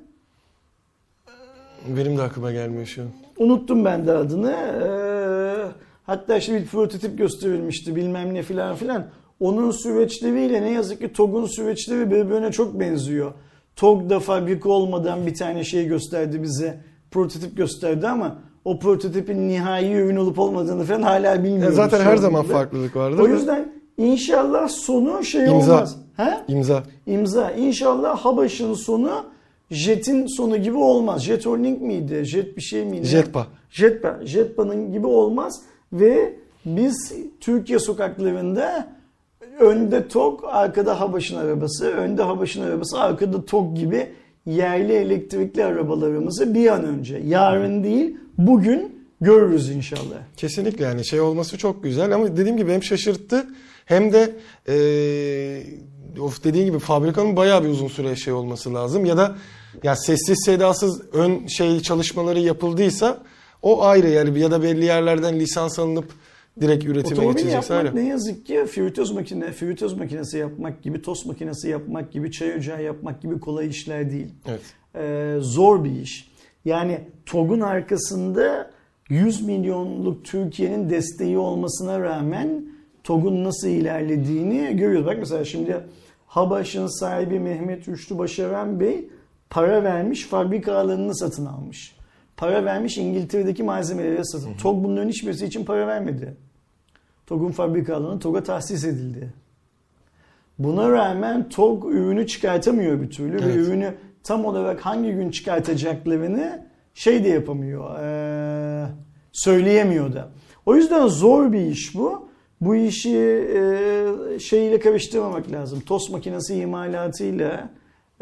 Benim de aklıma gelmiyor şu an. Unuttum ben de adını. Ee, hatta işte bir prototip gösterilmişti bilmem ne filan filan. Onun süreçleriyle ne yazık ki TOG'un süreçleri birbirine çok benziyor. TOG da fabrika olmadan bir tane şey gösterdi bize. Prototip gösterdi ama o prototipin nihai ürün olup olmadığını falan hala bilmiyoruz. zaten şu her zaman farklılık vardır. O yüzden inşallah sonu şey İmza. olmaz. He? imza. İmza. İnşallah Habaş'ın sonu Jet'in sonu gibi olmaz. Jet Holding miydi? Jet bir şey miydi? Jetpa. Jetpa. Jetpa'nın gibi olmaz ve biz Türkiye sokaklarında önde TOG, arkada Habaş'ın arabası, önde Habaş'ın arabası, arkada TOG gibi yerli elektrikli arabalarımızı bir an önce, yarın değil, bugün görürüz inşallah. Kesinlikle yani şey olması çok güzel ama dediğim gibi hem şaşırttı hem de e, of dediğin gibi fabrikanın bayağı bir uzun süre şey olması lazım ya da ya sessiz sedasız ön şey çalışmaları yapıldıysa o ayrı yani ya da belli yerlerden lisans alınıp direkt üretime Otomobil geçecekse yapmak ne yazık ki fritöz makine, fritöz makinesi yapmak gibi, tost makinesi yapmak gibi, çay ocağı yapmak gibi kolay işler değil. Evet. Ee, zor bir iş. Yani TOG'un arkasında 100 milyonluk Türkiye'nin desteği olmasına rağmen TOG'un nasıl ilerlediğini görüyoruz. Bak mesela şimdi Habaş'ın sahibi Mehmet Rüştü Başaran Bey para vermiş fabrika alanını satın almış. Para vermiş İngiltere'deki malzemeleri satın. TOG bunların hiçbirisi için para vermedi. TOG'un fabrika alanı TOG'a tahsis edildi. Buna rağmen TOG ürünü çıkartamıyor bir türlü ve Evet. ürünü tam olarak hangi gün çıkartacaklarını şey de yapamıyor, eee, söyleyemiyor da. O yüzden zor bir iş bu. Bu işi eee şeyle karıştırmamak lazım. Tost makinesi imalatıyla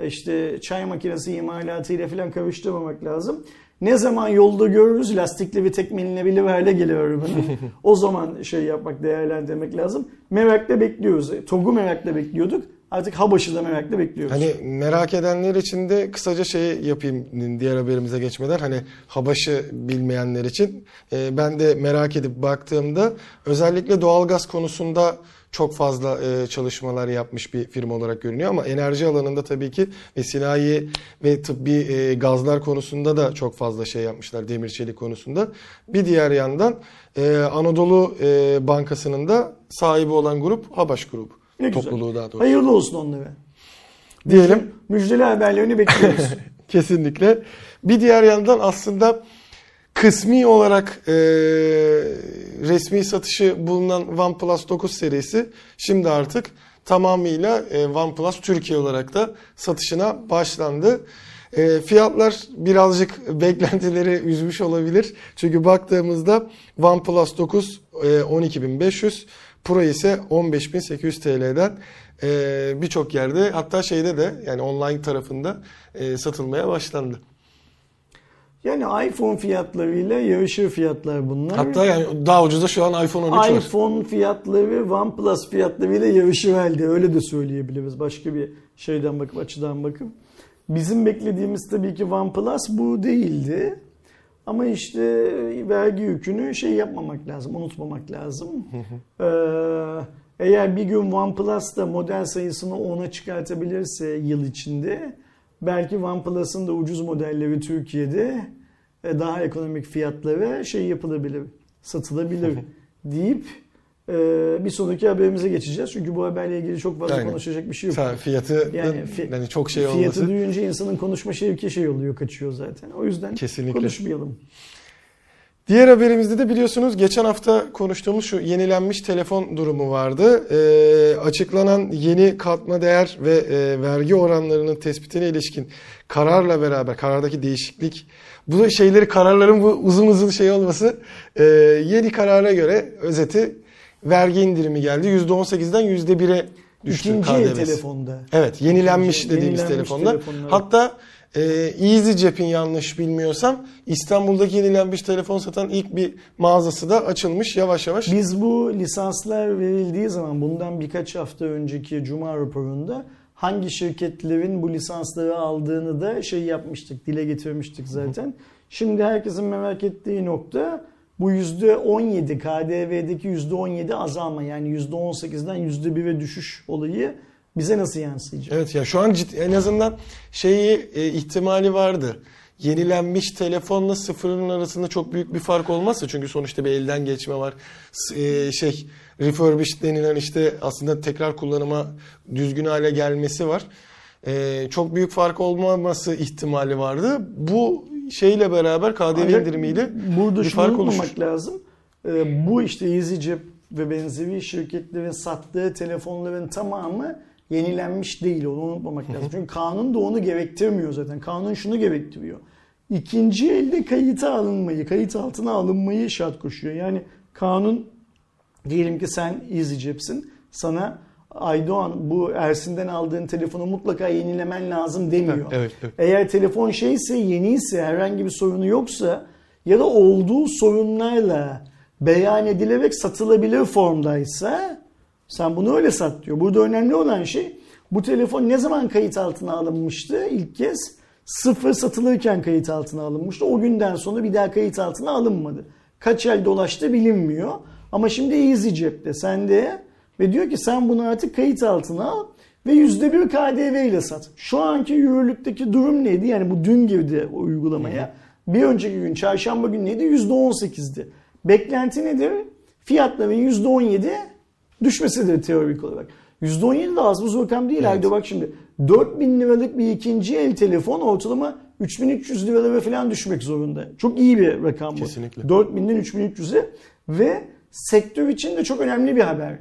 işte çay makinesi imalatıyla falan karıştırmamak lazım. Ne zaman yolda görürüz lastikli ve tekmelinebilir hale geliyor arabanın. (laughs) o zaman şey yapmak, değerlendirmek lazım. Merakla bekliyoruz. TOG'u merakla bekliyorduk. Artık Habaş'ı da merakla bekliyoruz. Hani merak edenler için de kısaca şey yapayım diğer haberimize geçmeden. Hani Habaş'ı bilmeyenler için. E, ben de merak edip baktığımda özellikle doğalgaz konusunda çok fazla e, çalışmalar yapmış bir firma olarak görünüyor ama enerji alanında tabii ki ve sinayi ve tıbbi e, gazlar konusunda da çok fazla şey yapmışlar demir çelik konusunda. Bir diğer yandan e, Anadolu e, Bankası'nın da sahibi olan grup Habaş Grubu. Ne güzel. Topluluğu daha doğrusu. Hayırlı olsun onlara. Diyelim. Müjdeli haberlerini bekliyoruz. (laughs) Kesinlikle. Bir diğer yandan aslında kısmi olarak e, resmi satışı bulunan OnePlus 9 serisi şimdi artık tamamıyla e, OnePlus Türkiye olarak da satışına başlandı. E, fiyatlar birazcık (laughs) beklentileri üzmüş olabilir. Çünkü baktığımızda OnePlus 9 e, 12.500, Pro ise 15.800 TL'den e, birçok yerde hatta şeyde de yani online tarafında e, satılmaya başlandı. Yani iPhone fiyatlarıyla yarışır fiyatlar bunlar. Hatta yani daha ucuza şu an iPhone 13 var. iPhone fiyatları OnePlus fiyatlarıyla yarışır halde öyle de söyleyebiliriz. Başka bir şeyden bakıp açıdan bakıp. Bizim beklediğimiz tabii ki OnePlus bu değildi. Ama işte vergi yükünü şey yapmamak lazım, unutmamak lazım. ee, eğer bir gün OnePlus da model sayısını 10'a çıkartabilirse yıl içinde belki OnePlus'ın da ucuz modelleri Türkiye'de daha ekonomik fiyatlara şey yapılabilir, satılabilir (laughs) deyip e, bir sonraki haberimize geçeceğiz. Çünkü bu haberle ilgili çok fazla Aynen. konuşacak bir şey yok. Fiyatı Yani fi- yani çok şey Fiyatı olması. duyunca insanın konuşma şevki şey oluyor, kaçıyor zaten. O yüzden Kesinlikle. konuşmayalım. Diğer haberimizde de biliyorsunuz geçen hafta konuştuğumuz şu yenilenmiş telefon durumu vardı. Ee, açıklanan yeni katma değer ve e, vergi oranlarının tespitine ilişkin kararla beraber karardaki değişiklik bu şeyleri kararların bu uzun uzun şey olması e, yeni karara göre özeti vergi indirimi geldi. %18'den %1'e düştü İkinci KDV'si. telefonda. Evet yenilenmiş İkinci- dediğimiz yenilenmiş telefonda. Hatta e, EasyJet'in yanlış bilmiyorsam İstanbul'daki yenilenmiş telefon satan ilk bir mağazası da açılmış yavaş yavaş. Biz bu lisanslar verildiği zaman bundan birkaç hafta önceki Cuma raporunda hangi şirketlerin bu lisansları aldığını da şey yapmıştık, dile getirmiştik zaten. Şimdi herkesin merak ettiği nokta bu %17 KDV'deki %17 azalma yani %18'den %1'e düşüş olayı bize nasıl yansıyacak? Evet ya şu an ciddi, en azından şeyi e, ihtimali vardı. Yenilenmiş telefonla sıfırın arasında çok büyük bir fark olmazsa çünkü sonuçta bir elden geçme var. E, şey refurbished denilen işte aslında tekrar kullanıma düzgün hale gelmesi var. E, çok büyük fark olmaması ihtimali vardı. Bu şeyle beraber KDV Ancak indirimiyle burada bir fark oluşur. lazım. Ee, bu işte EasyJet ve benzeri şirketlerin sattığı telefonların tamamı yenilenmiş değil. Onu unutmamak lazım. Çünkü kanun da onu gerektirmiyor zaten. Kanun şunu gerektiriyor. İkinci elde kayıta alınmayı, kayıt altına alınmayı şart koşuyor. Yani kanun diyelim ki sen EasyJet'sin. Sana Aydoğan bu Ersin'den aldığın telefonu mutlaka yenilemen lazım demiyor. Evet, evet. Eğer telefon şeyse yeniyse herhangi bir sorunu yoksa ya da olduğu sorunlarla beyan edilerek satılabilir formdaysa sen bunu öyle sat diyor. Burada önemli olan şey bu telefon ne zaman kayıt altına alınmıştı? İlk kez sıfır satılırken kayıt altına alınmıştı. O günden sonra bir daha kayıt altına alınmadı. Kaç el dolaştı bilinmiyor. Ama şimdi Easy cepte sende ve diyor ki sen bunu artık kayıt altına al ve %1 KDV ile sat. Şu anki yürürlükteki durum neydi? Yani bu dün girdi o uygulamaya. Bir önceki gün çarşamba günü neydi? %18'di. Beklenti nedir? Fiyatların %17 düşmesidir teorik olarak. %17 de az buz rakam değil. Evet. Haydi bak şimdi 4000 liralık bir ikinci el telefon ortalama 3300 liralara falan düşmek zorunda. Çok iyi bir rakam bu. Kesinlikle. 4000'den 3300'e ve sektör için de çok önemli bir haber.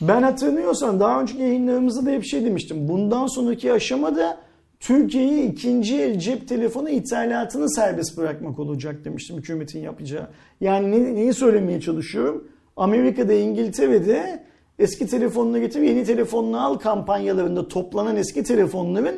Ben hatırlıyorsan daha önceki yayınlarımızda da hep şey demiştim. Bundan sonraki aşamada Türkiye'yi ikinci el cep telefonu ithalatını serbest bırakmak olacak demiştim hükümetin yapacağı. Yani ne- neyi söylemeye çalışıyorum? Amerika'da, İngiltere'de eski telefonunu getir, yeni telefonunu al kampanyalarında toplanan eski telefonların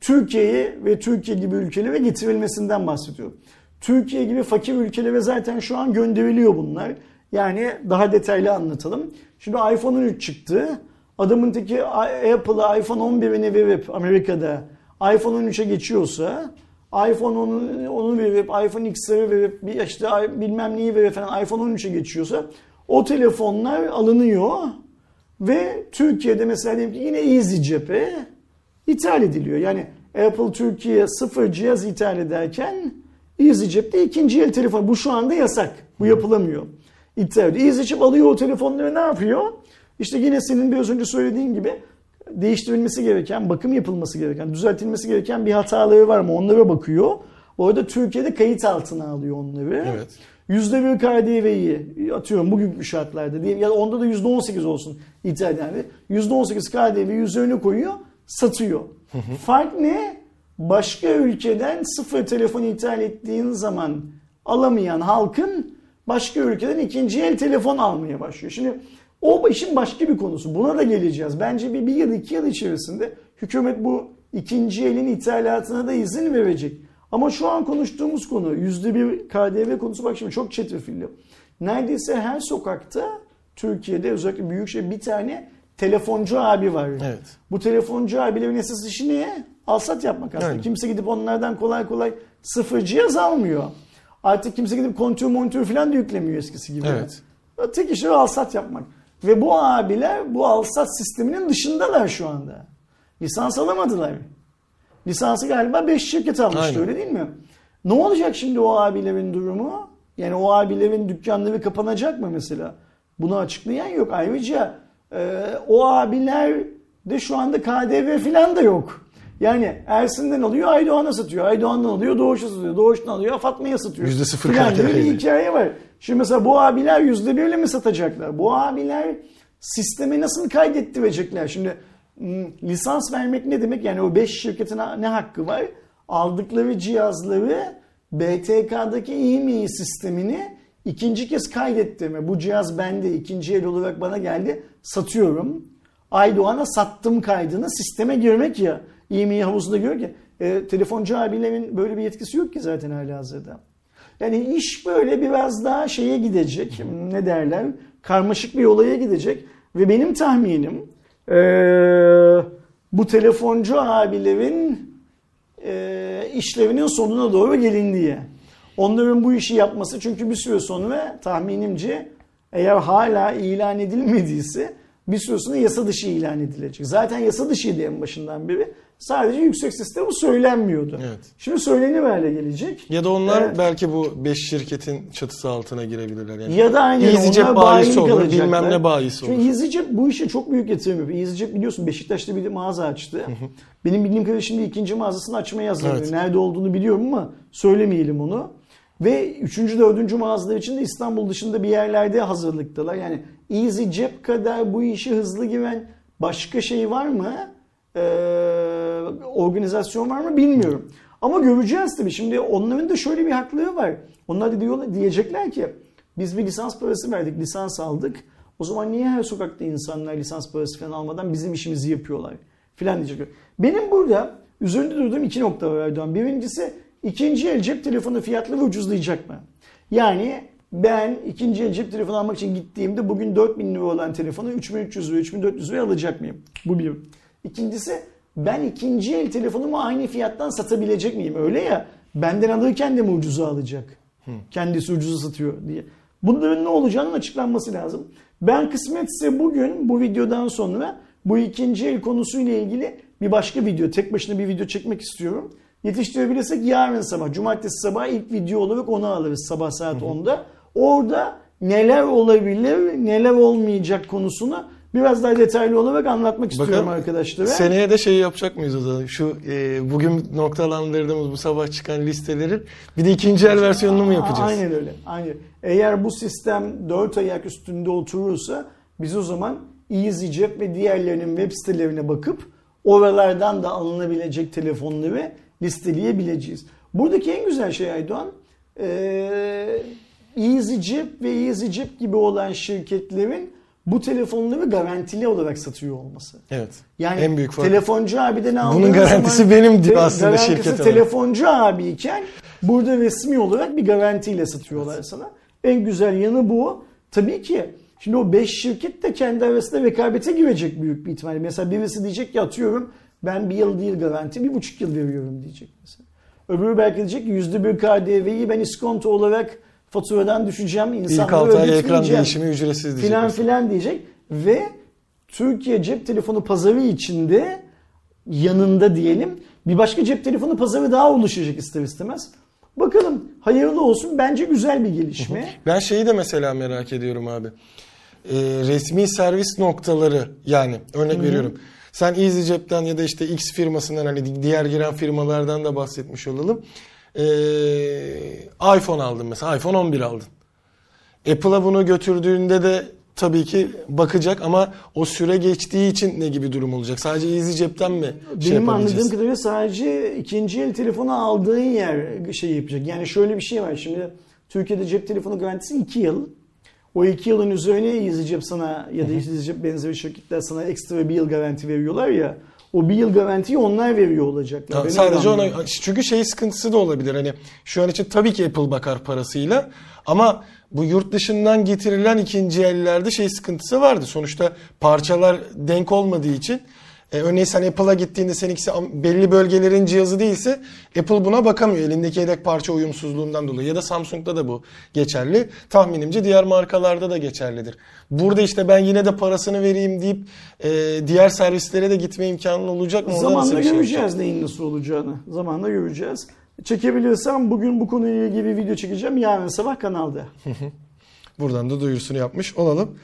Türkiye'yi ve Türkiye gibi ülkelere getirilmesinden bahsediyorum. Türkiye gibi fakir ülkelere zaten şu an gönderiliyor bunlar. Yani daha detaylı anlatalım. Şimdi iPhone 13 çıktı. Adamın teki Apple'a iPhone 11'ini verip Amerika'da iPhone 13'e geçiyorsa iPhone 10'u onu verip iPhone X'leri verip bir işte bilmem neyi verip falan iPhone 13'e geçiyorsa o telefonlar alınıyor ve Türkiye'de mesela diyelim ki yine Easy cephe ithal ediliyor. Yani Apple Türkiye sıfır cihaz ithal ederken EasyJet'te ikinci el telefon. Bu şu anda yasak. Bu yapılamıyor. İthal ediyor. EasyJet alıyor o telefonları ne yapıyor? İşte yine senin biraz önce söylediğin gibi değiştirilmesi gereken, bakım yapılması gereken, düzeltilmesi gereken bir hataları var mı onlara bakıyor. Orada Türkiye'de kayıt altına alıyor onları. Evet. %1 KDV'yi atıyorum bugünkü şartlarda diyeyim ya da onda da %18 olsun ithal yani. %18 KDV'yi üzerine koyuyor, satıyor. Fark ne? Başka ülkeden sıfır telefon ithal ettiğin zaman alamayan halkın başka ülkeden ikinci el telefon almaya başlıyor. Şimdi o işin başka bir konusu. Buna da geleceğiz. Bence bir, bir yıl iki yıl içerisinde hükümet bu ikinci elin ithalatına da izin verecek. Ama şu an konuştuğumuz konu yüzde bir KDV konusu bak şimdi çok çetrefilli. Neredeyse her sokakta Türkiye'de özellikle büyük şey bir tane telefoncu abi var. Evet. Bu telefoncu abilerin esas işi ne? Alsat yapmak aslında. Yani. Kimse gidip onlardan kolay kolay sıfır cihaz almıyor. Artık kimse gidip kontür montür falan da yüklemiyor eskisi gibi. Evet. Tek işi alsat yapmak. Ve bu abiler bu alsat sisteminin dışındalar şu anda. Lisans alamadılar. Lisansı galiba 5 şirket almıştı Aynen. öyle değil mi? Ne olacak şimdi o abilerin durumu? Yani o abilerin dükkanları kapanacak mı mesela? Bunu açıklayan yok. Ayrıca e, o abiler de şu anda KDV falan da yok. Yani Ersin'den alıyor Aydoğan'a satıyor. Aydoğan'dan alıyor Doğuş'a satıyor. Doğuş'tan alıyor Fatma'ya satıyor. Yüzde sıfır Filan KDV bir hikaye var. Şimdi mesela bu abiler yüzde birle mi satacaklar? Bu abiler sisteme nasıl kaydettirecekler? Şimdi lisans vermek ne demek? Yani o 5 şirketin ne hakkı var? Aldıkları cihazları BTK'daki IMEI sistemini ikinci kez kaydettirme. Bu cihaz bende ikinci el olarak bana geldi satıyorum. Aydoğan'a sattım kaydını sisteme girmek ya. IMEI havuzunda görüyor ki e, telefoncu abilerin böyle bir yetkisi yok ki zaten hala hazırda. Yani iş böyle biraz daha şeye gidecek. Ne derler? Karmaşık bir olaya gidecek. Ve benim tahminim eee, bu telefoncu abilerin eee, işlerinin sonuna doğru gelindiği. Onların bu işi yapması çünkü bir süre sonra tahminimce eğer hala ilan edilmediyse bir süre sonra yasa dışı ilan edilecek. Zaten yasa dışıydı en başından beri. Sadece yüksek bu söylenmiyordu. Evet. Şimdi söylenir hale gelecek. Ya da onlar Evet. belki bu 5 şirketin çatısı altına girebilirler. Yani Ya da EasyJet onlar bayisi bayi olur, kalacaklar. bilmem ne bayisi olur. Çünkü EasyJet bu işe çok büyük yatırım yapıyor. EasyJet biliyorsun Beşiktaş'ta bir mağaza açtı. Benim bildiğim kadarıyla şimdi ikinci mağazasını açmaya hazırlanıyor. Evet. Nerede olduğunu biliyorum ama söylemeyelim onu. Ve üçüncü, dördüncü mağazalar için de İstanbul dışında bir yerlerde hazırlıktalar. Yani EasyJet kadar bu işi hızlı giren başka şey var mı? Ee, organizasyon var mı bilmiyorum. Ama göreceğiz tabii. Şimdi onların da şöyle bir hakları var. Onlar da diyorlar, diyecekler ki biz bir lisans parası verdik, lisans aldık. O zaman niye her sokakta insanlar lisans parası falan almadan bizim işimizi yapıyorlar? Filan diyecekler. Benim burada üzerinde durduğum iki nokta var Erdoğan. Birincisi ikinci el cep telefonu fiyatları ucuzlayacak mı? Yani ben ikinci el cep telefonu almak için gittiğimde bugün 4000 lira olan telefonu 3300 lira, 3400 liraya alacak mıyım? Bu bir. İkincisi ben ikinci el telefonumu aynı fiyattan satabilecek miyim? Öyle ya benden alırken de mi ucuza alacak? Kendisi ucuza satıyor diye. Bunların ne olacağının açıklanması lazım. Ben kısmetse bugün bu videodan sonra bu ikinci el konusuyla ilgili bir başka video, tek başına bir video çekmek istiyorum. Yetiştirebilirsek yarın sabah, cumartesi sabah ilk video olarak onu alırız sabah saat 10'da. Orada neler olabilir, neler olmayacak konusunu biraz daha detaylı olarak anlatmak istiyorum Bakalım arkadaşlara. Seneye de şey yapacak mıyız o zaman? Şu e, bugün noktalandırdığımız bu sabah çıkan listelerin bir de ikinci el versiyonunu mu yapacağız? Aynen öyle. Aynen. Eğer bu sistem 4 ayak üstünde oturursa biz o zaman EasyJet ve diğerlerinin web sitelerine bakıp oralardan da alınabilecek telefonları listeleyebileceğiz. Buradaki en güzel şey Aydoğan eee EasyJet ve EasyJet gibi olan şirketlerin bu telefonları garantili olarak satıyor olması. Evet. Yani en büyük fark. telefoncu abiden aldığın Bunun garantisi zaman benim diyor te- aslında garantisi şirket olarak. telefoncu abiyken burada resmi olarak bir garantiyle satıyorlar sana. En güzel yanı bu. Tabii ki şimdi o 5 şirket de kendi arasında rekabete girecek büyük bir ihtimalle. Mesela birisi diyecek ki atıyorum ben bir yıl değil garanti bir buçuk yıl veriyorum diyecek mesela. Öbürü belki diyecek ki yüzde bir KDV'yi ben iskonto olarak faturadan düşeceğim. İlk insanlara 6 ay ekran değişimi ücretsiz diyecek. filan filan diyecek ve Türkiye cep telefonu pazarı içinde yanında diyelim bir başka cep telefonu pazarı daha oluşacak ister istemez. Bakalım hayırlı olsun bence güzel bir gelişme. Ben şeyi de mesela merak ediyorum abi. Ee, resmi servis noktaları yani örnek veriyorum. Sen EasyJet'ten ya da işte X firmasından hani diğer giren firmalardan da bahsetmiş olalım. Ee, iPhone aldın mesela. iPhone 11 aldın. Apple'a bunu götürdüğünde de tabii ki bakacak ama o süre geçtiği için ne gibi durum olacak? Sadece EasyJet'ten mi şey Benim anladığım yapabileceğiz? kadarıyla sadece ikinci el telefonu aldığın yer şey yapacak. Yani şöyle bir şey var şimdi Türkiye'de cep telefonu garantisi 2 yıl. O 2 yılın üzerine EasyCep sana ya da EasyCep benzeri şirketler sana ekstra bir yıl garanti veriyorlar ya. O bir yıl garantiyi onlar veriyor olacaklar. Ya sadece ona çünkü şey sıkıntısı da olabilir. Hani şu an için tabii ki Apple bakar parasıyla ama bu yurt dışından getirilen ikinci ellerde şey sıkıntısı vardı. Sonuçta parçalar denk olmadığı için e, örneğin sen Apple'a gittiğinde seninkisi belli bölgelerin cihazı değilse Apple buna bakamıyor. Elindeki yedek parça uyumsuzluğundan dolayı. Ya da Samsung'da da bu geçerli. Tahminimce diğer markalarda da geçerlidir. Burada işte ben yine de parasını vereyim deyip e, diğer servislere de gitme imkanın olacak mı? Zamanla şey göreceğiz olacak? neyin nasıl olacağını. Zamanla göreceğiz. Çekebilirsem bugün bu konuyla ilgili video çekeceğim. Yarın sabah kanalda. Buradan da duyurusunu yapmış olalım.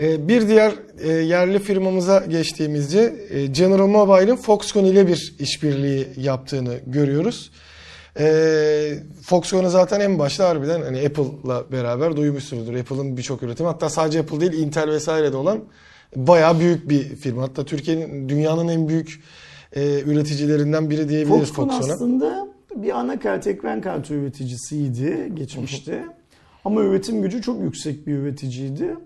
Ee, Bir diğer e, yerli firmamıza geçtiğimizde e, General Mobile'ın Foxconn ile bir işbirliği yaptığını görüyoruz. Ee, Foxconn'u zaten en başta harbiden hani Apple'la beraber duymuşsunuzdur. Apple'ın birçok üretimi hatta sadece Apple değil Intel vesaire de olan bayağı büyük bir firma. Hatta Türkiye'nin dünyanın en büyük e, üreticilerinden biri diyebiliriz Foxconn Foxconn'a. aslında bir anakart, ekran kartı üreticisiydi geçmişte. Ama üretim gücü çok yüksek bir üreticiydi.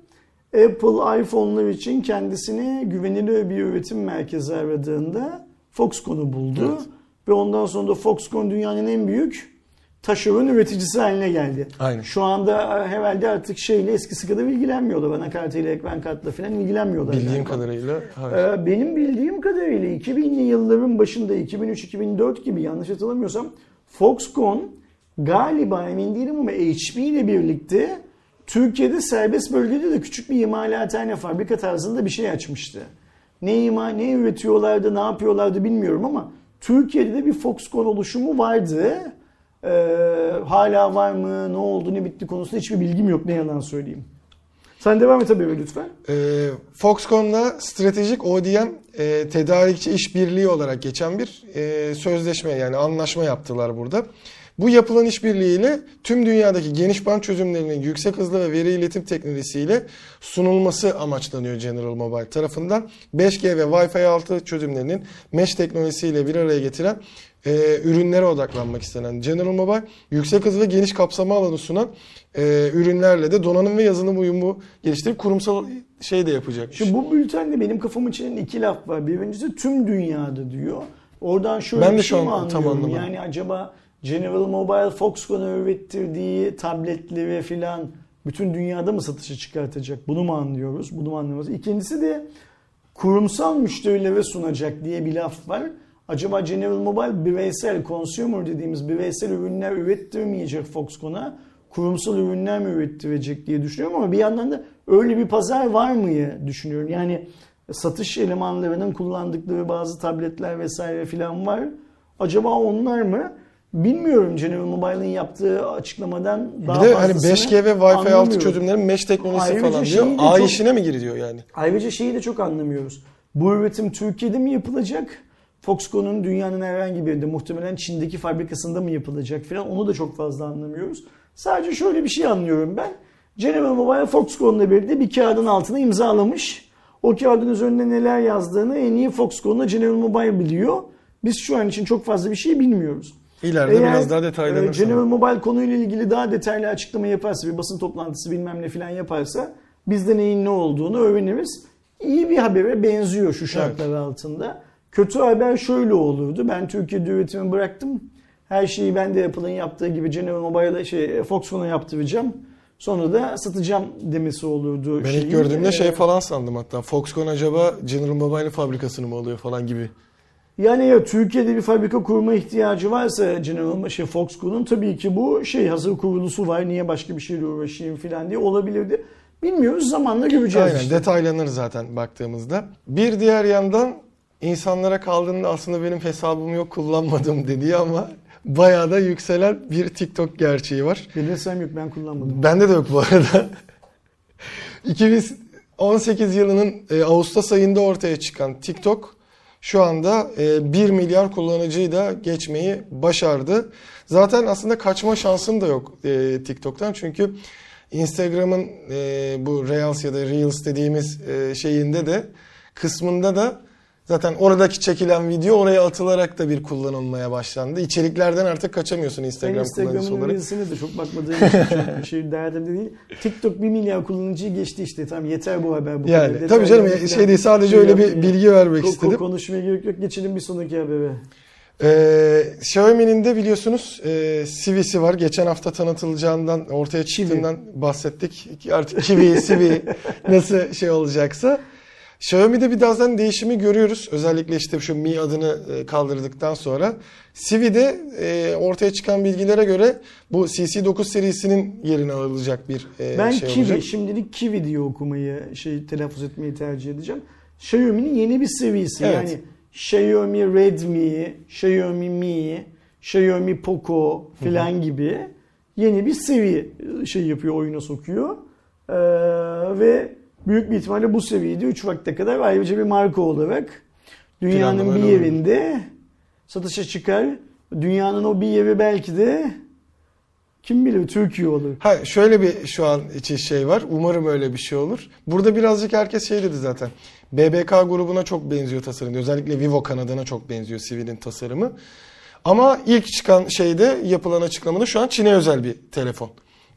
Apple iPhone'lar için kendisini güvenilir bir üretim merkezi aradığında Foxconn'u buldu. Evet. Ve ondan sonra da Foxconn dünyanın en büyük taşeron üreticisi haline geldi. Aynen. Şu anda e, herhalde artık şeyle eskisi kadar ilgilenmiyorlar. Anakartıyla, ekran kartla falan ilgilenmiyorlar. Bildiğim galiba. kadarıyla hayır. Ee, Benim bildiğim kadarıyla 2000'li yılların başında 2003-2004 gibi yanlış hatırlamıyorsam Foxconn galiba emin değilim ama HP ile birlikte Türkiye'de serbest bölgede de küçük bir imalathane fabrika tarzında bir şey açmıştı. Ne ima, ne üretiyorlardı, ne yapıyorlardı bilmiyorum ama Türkiye'de de bir Foxconn oluşumu vardı. Ee, hala var mı, ne oldu, ne bitti konusunda hiçbir bilgim yok ne yalan söyleyeyim. Sen devam et tabii lütfen. Ee, Foxconn'la stratejik ODM e, tedarikçi işbirliği olarak geçen bir e, sözleşme yani anlaşma yaptılar burada. Bu yapılan işbirliğiyle tüm dünyadaki geniş band çözümlerinin yüksek hızlı ve veri iletim teknolojisiyle sunulması amaçlanıyor General Mobile tarafından. 5G ve Wi-Fi 6 çözümlerinin mesh teknolojisiyle bir araya getiren e, ürünlere odaklanmak istenen General Mobile yüksek hız ve geniş kapsama alanı sunan e, ürünlerle de donanım ve yazılım uyumu geliştirip kurumsal şey de yapacakmış. Şimdi bu bültende benim kafamı çelen iki laf var. Birincisi tüm dünyada diyor. Oradan şöyle Ben de bir şu şey an mi tam anlıyorum? anlamadım. Yani acaba General Mobile Foxconn'a ürettirdiği tabletleri filan bütün dünyada mı satışa çıkartacak? Bunu mu anlıyoruz? Bunu mu anlıyoruz? İkincisi de kurumsal müşterilere sunacak diye bir laf var. Acaba General Mobile bireysel, consumer dediğimiz bireysel ürünler ürettirmeyecek Foxconn'a kurumsal ürünler mi ürettirecek diye düşünüyorum ama bir yandan da öyle bir pazar var mı düşünüyorum. Yani satış elemanlarının kullandıkları bazı tabletler vesaire filan var. Acaba onlar mı? Bilmiyorum General Mobile'ın yaptığı açıklamadan daha bir de hani fazlasını 5G ve Wi-Fi 6 anlamıyorum. çözümlerin mesh teknolojisi Ayrıca falan diyor. A çok- işine mi giriyor yani? Ayrıca şeyi de çok anlamıyoruz. Bu üretim Türkiye'de mi yapılacak? Foxconn'un dünyanın herhangi bir yerinde muhtemelen Çin'deki fabrikasında mı yapılacak falan onu da çok fazla anlamıyoruz. Sadece şöyle bir şey anlıyorum ben. General Mobile Foxconn'la birlikte bir kağıdın altına imzalamış. O kağıdın üzerinde neler yazdığını en iyi Foxconn'la General Mobile biliyor. Biz şu an için çok fazla bir şey bilmiyoruz. İleride biraz daha detaylanır. e, General Mobile konuyla ilgili daha detaylı açıklama yaparsa, bir basın toplantısı bilmem ne falan yaparsa Biz de neyin ne olduğunu öğreniriz. İyi bir habere benziyor şu şartlar altında. Kötü haber şöyle olurdu. Ben Türkiye'de üretimi bıraktım. Her şeyi ben de Apple'ın yaptığı gibi General Mobile'a şey Foxconn'a yaptıracağım. Sonra da satacağım demesi olurdu. Ben şeyin. ilk gördüğümde Ee, şey falan sandım hatta. Foxconn acaba General Mobile'in fabrikasını mı alıyor falan gibi. Yani ya Türkiye'de bir fabrika kurma ihtiyacı varsa General şey Foxconn'un tabii ki bu şey hazır kurulusu var. Niye başka bir şeyle uğraşayım falan diye olabilirdi. Bilmiyoruz zamanla göreceğiz Aynen işte. detaylanır zaten baktığımızda. Bir diğer yandan insanlara kaldığında aslında benim hesabım yok kullanmadım dediği ama bayağı da yükselen bir TikTok gerçeği var. Bilirsem yok ben kullanmadım. Bende de yok bu arada. (laughs) 2018 yılının e, Ağustos ayında ortaya çıkan TikTok şu anda e, 1 milyar kullanıcıyı da geçmeyi başardı. Zaten aslında kaçma şansın da yok e, TikTok'tan çünkü Instagram'ın e, bu Reels ya da Reels dediğimiz e, şeyinde de kısmında da zaten oradaki çekilen video oraya atılarak da bir kullanılmaya başlandı. İçeriklerden artık kaçamıyorsun Instagram kullanıcısı Instagram'ın olarak. Reels'ine de çok bakmadığım için çok bir şey derdim de değil. TikTok 1 milyar kullanıcıyı geçti işte. Tamam yeter bu haber. Bu Yani kadar. tabii canım ya, şey değil sadece şey öyle bir yapmayayım. bilgi vermek Ko- istedim. Konuşmaya gerek yok. Geçelim bir sonraki habere. Ee, Xiaomi'nin de biliyorsunuz e, Civi'si var. Geçen hafta tanıtılacağından ortaya çıktığından bahsettik. Artık Kiwi, Civi (laughs) nasıl şey olacaksa. Xiaomi'de birazdan değişimi görüyoruz. Özellikle işte şu Mi adını e, kaldırdıktan sonra. Civi'de e, ortaya çıkan bilgilere göre bu CC9 serisinin yerine alacak bir e, Ben şey Kiwi, olacak. şimdilik Kiwi diye okumayı, şey telaffuz etmeyi tercih edeceğim. Xiaomi'nin yeni bir seviyesi. Evet. Yani Xiaomi Redmi, Xiaomi Mi, Xiaomi Poco filan gibi yeni bir seviye şey yapıyor, oyuna sokuyor. Ee, ve büyük bir ihtimalle bu seviyede 3 vakte kadar ayrıca bir marka olarak dünyanın bir yerinde satışa çıkar. Dünyanın o bir yeri belki de kim bilir Türkiye olur. Ha şöyle bir şu an için şey var. Umarım öyle bir şey olur. Burada birazcık herkes şey dedi zaten. BBK grubuna çok benziyor tasarım. Özellikle Vivo kanadına çok benziyor Civi'nin tasarımı. Ama ilk çıkan şeyde yapılan açıklamada şu an Çin'e özel bir telefon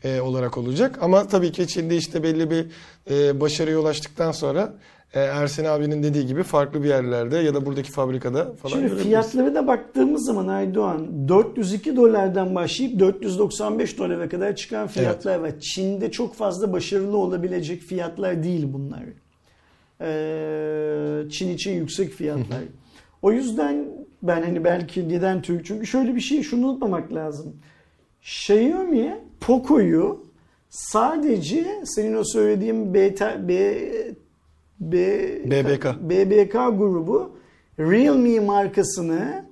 e, olarak olacak. Ama tabii ki Çin'de işte belli bir e, başarıya ulaştıktan sonra e, Ersin abinin dediği gibi farklı bir yerlerde ya da buradaki fabrikada falan Şimdi fiyatları da baktığımız zaman Aydoğan 402 dolardan başlayıp 495 dolara kadar çıkan fiyatlar var. Çin'de çok fazla başarılı olabilecek fiyatlar değil bunlar. Ee, Çin için yüksek fiyatlar. o yüzden ben hani belki neden Türk çünkü şöyle bir şey şunu unutmamak lazım. Xiaomi Poco'yu sadece senin o söylediğin beta, B, B, BBK. BBK grubu Realme markasını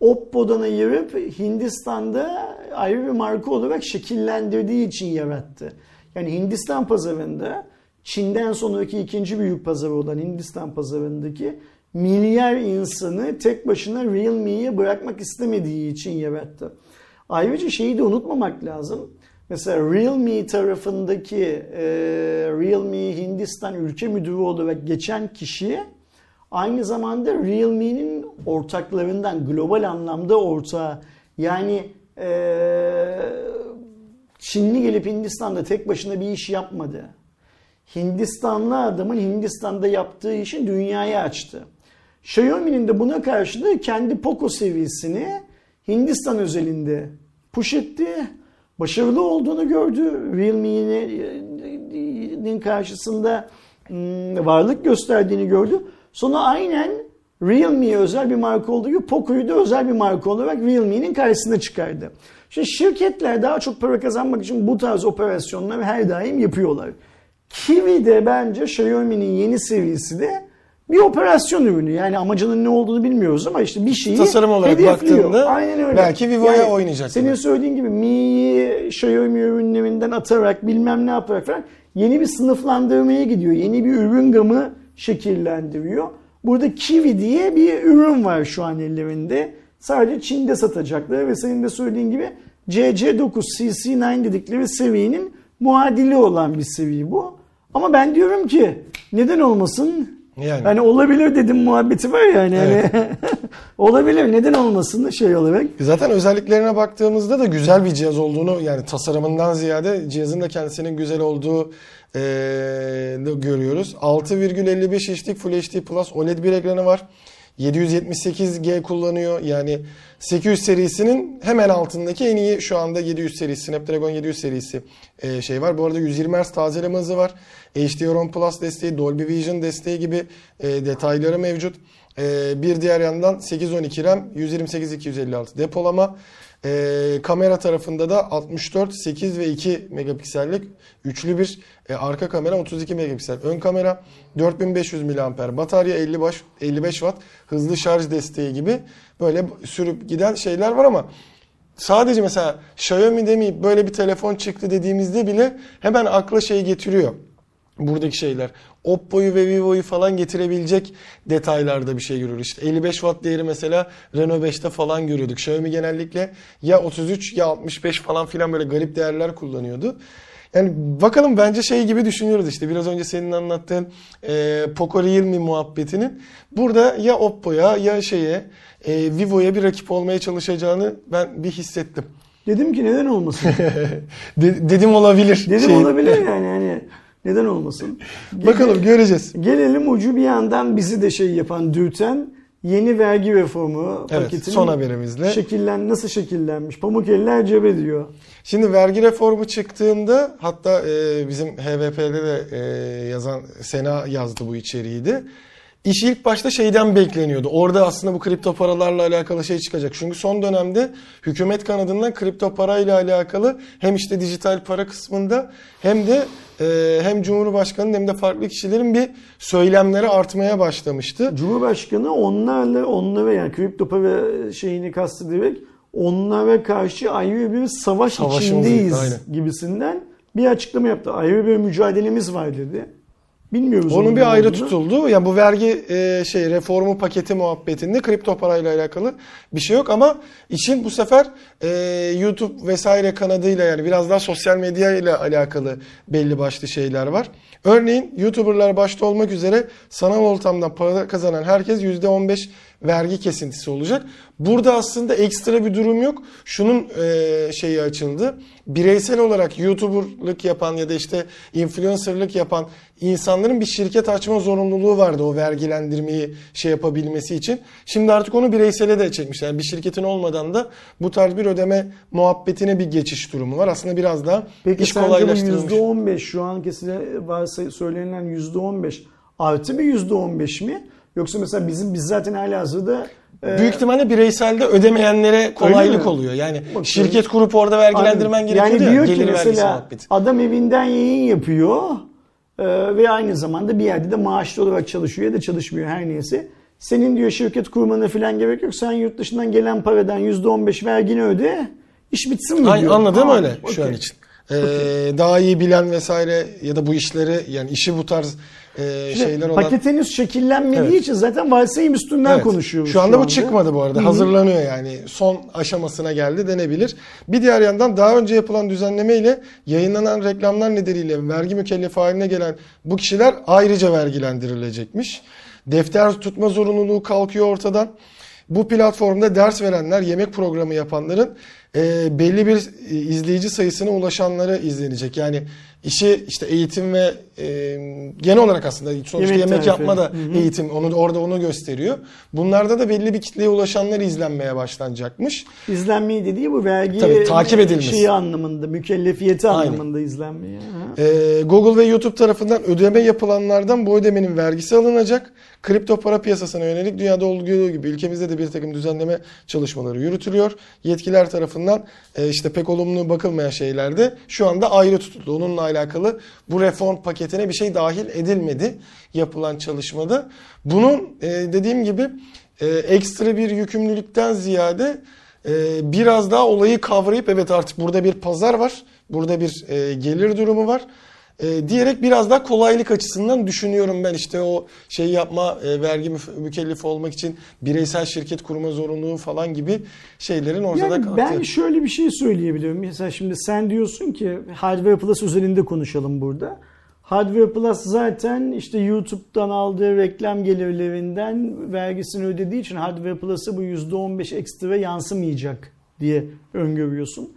Oppo'dan ayırıp Hindistan'da ayrı bir marka olarak şekillendirdiği için yarattı. Yani Hindistan pazarında Çin'den sonraki ikinci büyük pazarı olan Hindistan pazarındaki milyar insanı tek başına Realme'ye bırakmak istemediği için yarattı. Ayrıca şeyi de unutmamak lazım. Mesela Realme tarafındaki e, Realme Hindistan ülke müdürü olarak geçen kişi aynı zamanda Realme'nin ortaklarından global anlamda ortağı. Yani e, Çinli gelip Hindistan'da tek başına bir iş yapmadı. Hindistanlı adamın Hindistan'da yaptığı işi dünyaya açtı. Xiaomi'nin de buna karşılığı kendi Poco seviyesini Hindistan özelinde push etti. Başarılı olduğunu gördü. Realme'nin karşısında hmm, varlık gösterdiğini gördü. Sonra aynen Realme'ye özel bir marka olduğu gibi Poco'yu da özel bir marka olarak Realme'nin karşısına çıkardı. Şimdi şirketler daha çok para kazanmak için bu tarz operasyonları her daim yapıyorlar. Kiwi de bence Xiaomi'nin yeni seviyesi de bir operasyon ürünü. Yani amacının ne olduğunu bilmiyoruz ama işte bir şeyi Tasarım olarak hedefliyor. baktığında Aynen öyle. belki Vivo'ya oynayacak Senin gibi. söylediğin gibi Mi'yi Xiaomi ürünlerinden atarak bilmem ne yaparak falan yeni bir sınıflandırmaya gidiyor. Yeni bir ürün gamı şekillendiriyor. Burada Kiwi diye bir ürün var şu an ellerinde. Sadece Çin'de satacaklar ve senin de söylediğin gibi CC9, CC9 dedikleri seviyenin muadili olan bir seviye bu. Ama ben diyorum ki neden olmasın Yani. Hani olabilir dedim muhabbeti var ya hani. Evet. hani (laughs) olabilir neden olmasın da şey olarak. Zaten özelliklerine baktığımızda da güzel bir cihaz olduğunu yani tasarımından ziyade cihazın da kendisinin güzel olduğu de görüyoruz. 6,55 inçlik Full HD Plus OLED bir ekranı var. 778G kullanıyor. Yani 800 serisinin hemen altındaki en iyi şu anda 700 serisi Snapdragon 700 serisi eee, şey var. Bu arada 120 Hz tazeleme hızı var. HDR10 Plus desteği, Dolby Vision desteği gibi eee, detayları mevcut. Ee, bir diğer yandan 812 RAM, 128 256 depolama. Ee, kamera tarafında da 64, 8 ve 2 megapiksellik üçlü bir e, arka kamera 32 megapiksel. Ön kamera 4500 mAh batarya 50 baş, 55 watt hızlı şarj desteği gibi böyle sürüp giden şeyler var ama sadece mesela Xiaomi demeyip böyle bir telefon çıktı dediğimizde bile hemen akla şey getiriyor buradaki şeyler. Oppo'yu ve Vivo'yu falan getirebilecek detaylarda bir şey görüyoruz. İşte 55 watt değeri mesela Renault 5'te falan görüyorduk. Xiaomi genellikle ya 33 ya 65 falan filan böyle garip değerler kullanıyordu. Yani bakalım bence şey gibi düşünüyoruz işte biraz önce senin anlattığın e, Poco Realme muhabbetinin burada ya Oppo'ya ya şeye e, Vivo'ya bir rakip olmaya çalışacağını ben bir hissettim. Dedim ki neden olmasın? (laughs) De- dedim olabilir. Dedim Şey- olabilir yani hani neden olmasın? (laughs) Bakalım göreceğiz. Gelelim ucu bir yandan bizi de şey yapan, dürten yeni vergi reformu Evet, paketinin son haberimizle. şekillen nasıl şekillenmiş? Pamuk eller cebe diyor. Şimdi vergi reformu çıktığında hatta e, bizim HVP'de de e, yazan Sena yazdı bu içeriği de. İş ilk başta şeyden bekleniyordu. Orada aslında bu kripto paralarla alakalı şey çıkacak. Çünkü son dönemde hükümet kanadından kripto parayla alakalı hem işte dijital para kısmında hem de e, hem Cumhurbaşkanı'nın hem de farklı kişilerin bir söylemleri artmaya başlamıştı. Cumhurbaşkanı onlarla onlara yani kripto para şeyini kastederek onlara karşı ayrı bir savaş Savaşımız- içindeyiz aynen. gibisinden bir açıklama yaptı. Ayrı bir mücadelemiz var dedi. Bilmiyoruz Onun bir ayrı olduğunu. tutuldu. Yani bu vergi e, şey reformu paketi muhabbetinde kripto parayla alakalı bir şey yok ama için bu sefer e, YouTube vesaire kanadıyla yani biraz daha sosyal medya ile alakalı belli başlı şeyler var. Örneğin YouTuber'lar başta olmak üzere sanal ortamdan para kazanan herkes %15 vergi kesintisi olacak. Burada aslında ekstra bir durum yok. Şunun e, şeyi açıldı. Bireysel olarak YouTuber'lık yapan ya da işte influencer'lık yapan insanların bir şirket açma zorunluluğu vardı o vergilendirmeyi şey yapabilmesi için. Şimdi artık onu bireysele de çekmişler. Yani bir şirketin olmadan da bu tarz bir ödeme muhabbetine bir geçiş durumu var. Aslında biraz daha Peki iş kolaylaştırılmış. %15 şu anki size varsa söylenilen %15 artı bir %15 mi? Yoksa mesela bizim biz zaten hala hazırda e, Büyük ihtimalle bireyselde ödemeyenlere kolaylık oluyor. Yani Bakıyorum. şirket kurup orada vergilendirmen gerekiyor yani ya. diyor ki Gelir vergisi mesela adam evinden yayın yapıyor e, ve aynı zamanda bir yerde de maaşlı olarak çalışıyor ya da çalışmıyor her neyse. Senin diyor şirket kurmana falan gerek yok. Sen yurt dışından gelen paradan %15 vergini öde. İş bitsin mi Ay, diyor. anladım Ha, öyle şu an için. Ee, daha iyi bilen vesaire ya da bu işleri yani işi bu tarz e, Şimdi şeyler olan Paket henüz şekillenmediği Evet. için zaten varsayım üstünden Evet. konuşuyoruz. Şu anda bu çıkmadı bu arada. Hazırlanıyor yani. Son aşamasına geldi denebilir. Bir diğer yandan daha önce yapılan düzenleme ile yayınlanan reklamlar nedeniyle vergi mükellefi haline gelen bu kişiler ayrıca vergilendirilecekmiş. Defter tutma zorunluluğu kalkıyor ortadan. Bu platformda ders verenler, yemek programı yapanların e, belli bir e, izleyici sayısına ulaşanları izlenecek. Yani işi işte eğitim ve e, genel olarak aslında sonuçta Yemek yemek, yapma da Hı hı. eğitim onu orada onu gösteriyor. Bunlarda da belli bir kitleye ulaşanlar izlenmeye başlanacakmış. İzlenmeyi dediği bu vergi Tabii, takip edilmesi. şeyi anlamında, mükellefiyeti Aynen. anlamında izlenmeyi. Ee, Google ve YouTube tarafından ödeme yapılanlardan bu ödemenin vergisi alınacak. Kripto para piyasasına yönelik dünyada olduğu gibi ülkemizde de bir takım düzenleme çalışmaları yürütülüyor. Yetkiler tarafından e, işte pek olumlu bakılmayan şeylerde şu anda ayrı tutuldu. Onunla alakalı bu reform paketine bir şey dahil edilmedi yapılan çalışmada. Bunun e, dediğim gibi e, ekstra bir yükümlülükten ziyade e, biraz daha olayı kavrayıp evet artık burada bir pazar var. Burada bir e, gelir durumu var. E, diyerek biraz daha kolaylık açısından düşünüyorum ben işte o şey yapma e, vergi mükellefi olmak için bireysel şirket kurma zorunluluğu falan gibi şeylerin ortada Yani kalktı. ben şöyle bir şey söyleyebilirim. Mesela şimdi sen diyorsun ki Hardware Plus özelinde konuşalım burada. Hardware Plus zaten işte YouTube'dan aldığı reklam gelirlerinden vergisini ödediği için Hardware Plus'a bu %15 ekstra yansımayacak diye öngörüyorsun.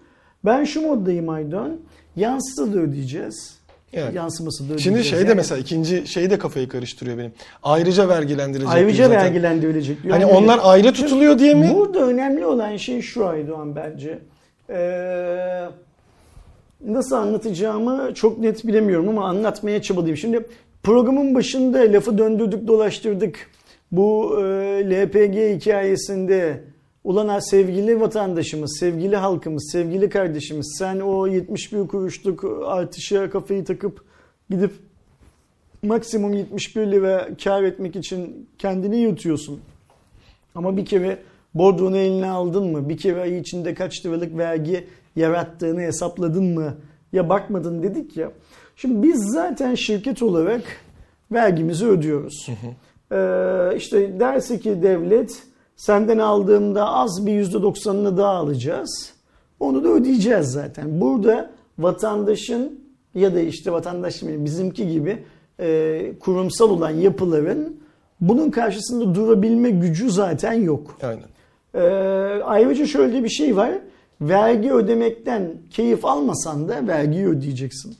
Ben şu moddayım Aydan. Yansısı da ödeyeceğiz. Evet. Yansıması da. Şimdi şeyde Yani mesela ikinci şeyi de kafayı karıştırıyor benim. Ayrıca vergilendirilecek. ayrıca zaten. vergilendirilecek diyor. Hani Yani onlar ayrı tutuluyor diye mi? Burada önemli olan şey şu Aydoğan bence. Ee, nasıl anlatacağımı çok net bilemiyorum ama anlatmaya çabalayayım. Şimdi programın başında lafı döndürdük dolaştırdık. Bu e, LPG hikayesinde ulan sevgili vatandaşımız, sevgili halkımız, sevgili kardeşimiz sen o 71 kuruşluk artışa kafayı takıp gidip maksimum 71 lira kar etmek için kendini yutuyorsun. Ama bir kere bordronu eline aldın mı? Bir kere ay içinde kaç liralık vergi yarattığını hesapladın mı? Ya bakmadın dedik ya. Şimdi biz zaten şirket olarak vergimizi ödüyoruz. Ee, işte derse ki devlet senden aldığımda az bir %90'ını daha alacağız. Onu da ödeyeceğiz zaten. Burada vatandaşın ya da işte vatandaş bizimki gibi e, kurumsal olan yapıların bunun karşısında durabilme gücü zaten yok. Aynen. Ee, ayrıca şöyle bir şey var. Vergi ödemekten keyif almasan da vergi ödeyeceksin.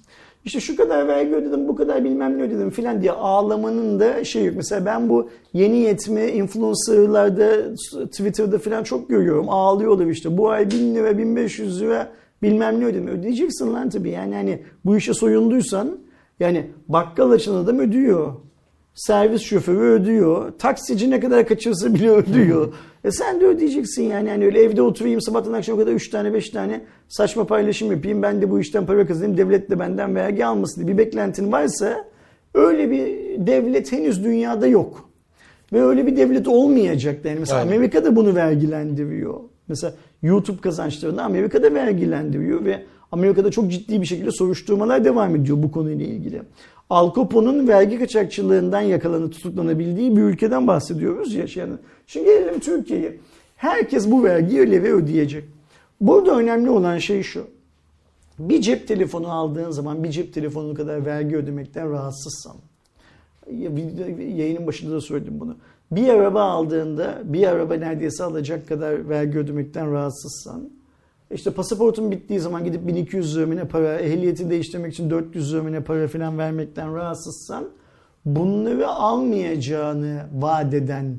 İşte şu kadar vergi ödedim, bu kadar bilmem ne ödedim filan diye ağlamanın da şey yok. Mesela ben bu yeni yetme influencerlarda Twitter'da filan çok görüyorum. Ağlıyorlar işte bu ay 1000 lira 1500 lira bilmem ne ödeme. Ödeyeceksin lan tabii. Yani hani bu işe soyunduysan yani bakkal açan adam ödüyor. Servis şoförü ödüyor. Taksici ne kadar kaçırsa bile ödüyor. e sen de ödeyeceksin yani. yani öyle evde oturayım sabahtan akşama kadar 3 tane 5 tane saçma paylaşım yapayım. Ben de bu işten para kazanayım. Devlet de benden vergi almasın diye bir beklentin varsa öyle bir devlet henüz dünyada yok. Ve öyle bir devlet olmayacak. Yani mesela Aynen. Amerika'da bunu vergilendiriyor. Mesela YouTube kazançlarını Amerika'da vergilendiriyor ve Amerika'da çok ciddi bir şekilde soruşturmalar devam ediyor bu konuyla ilgili. Al Capone'un vergi kaçakçılığından yakalanıp tutuklanabildiği bir ülkeden bahsediyoruz ya. Yani şimdi gelelim Türkiye'ye. Herkes bu vergiyi öyle ödeyecek. Burada önemli olan şey şu. Bir cep telefonu aldığın zaman bir cep telefonu kadar vergi ödemekten rahatsızsan yayının başında da söyledim bunu. Bir araba aldığında bir araba neredeyse alacak kadar vergi ödemekten rahatsızsan işte pasaportun bittiği zaman gidip 1200 lira mı ne para, ehliyeti değiştirmek için 400 lira mı ne para falan vermekten rahatsızsan bunları almayacağını vaat eden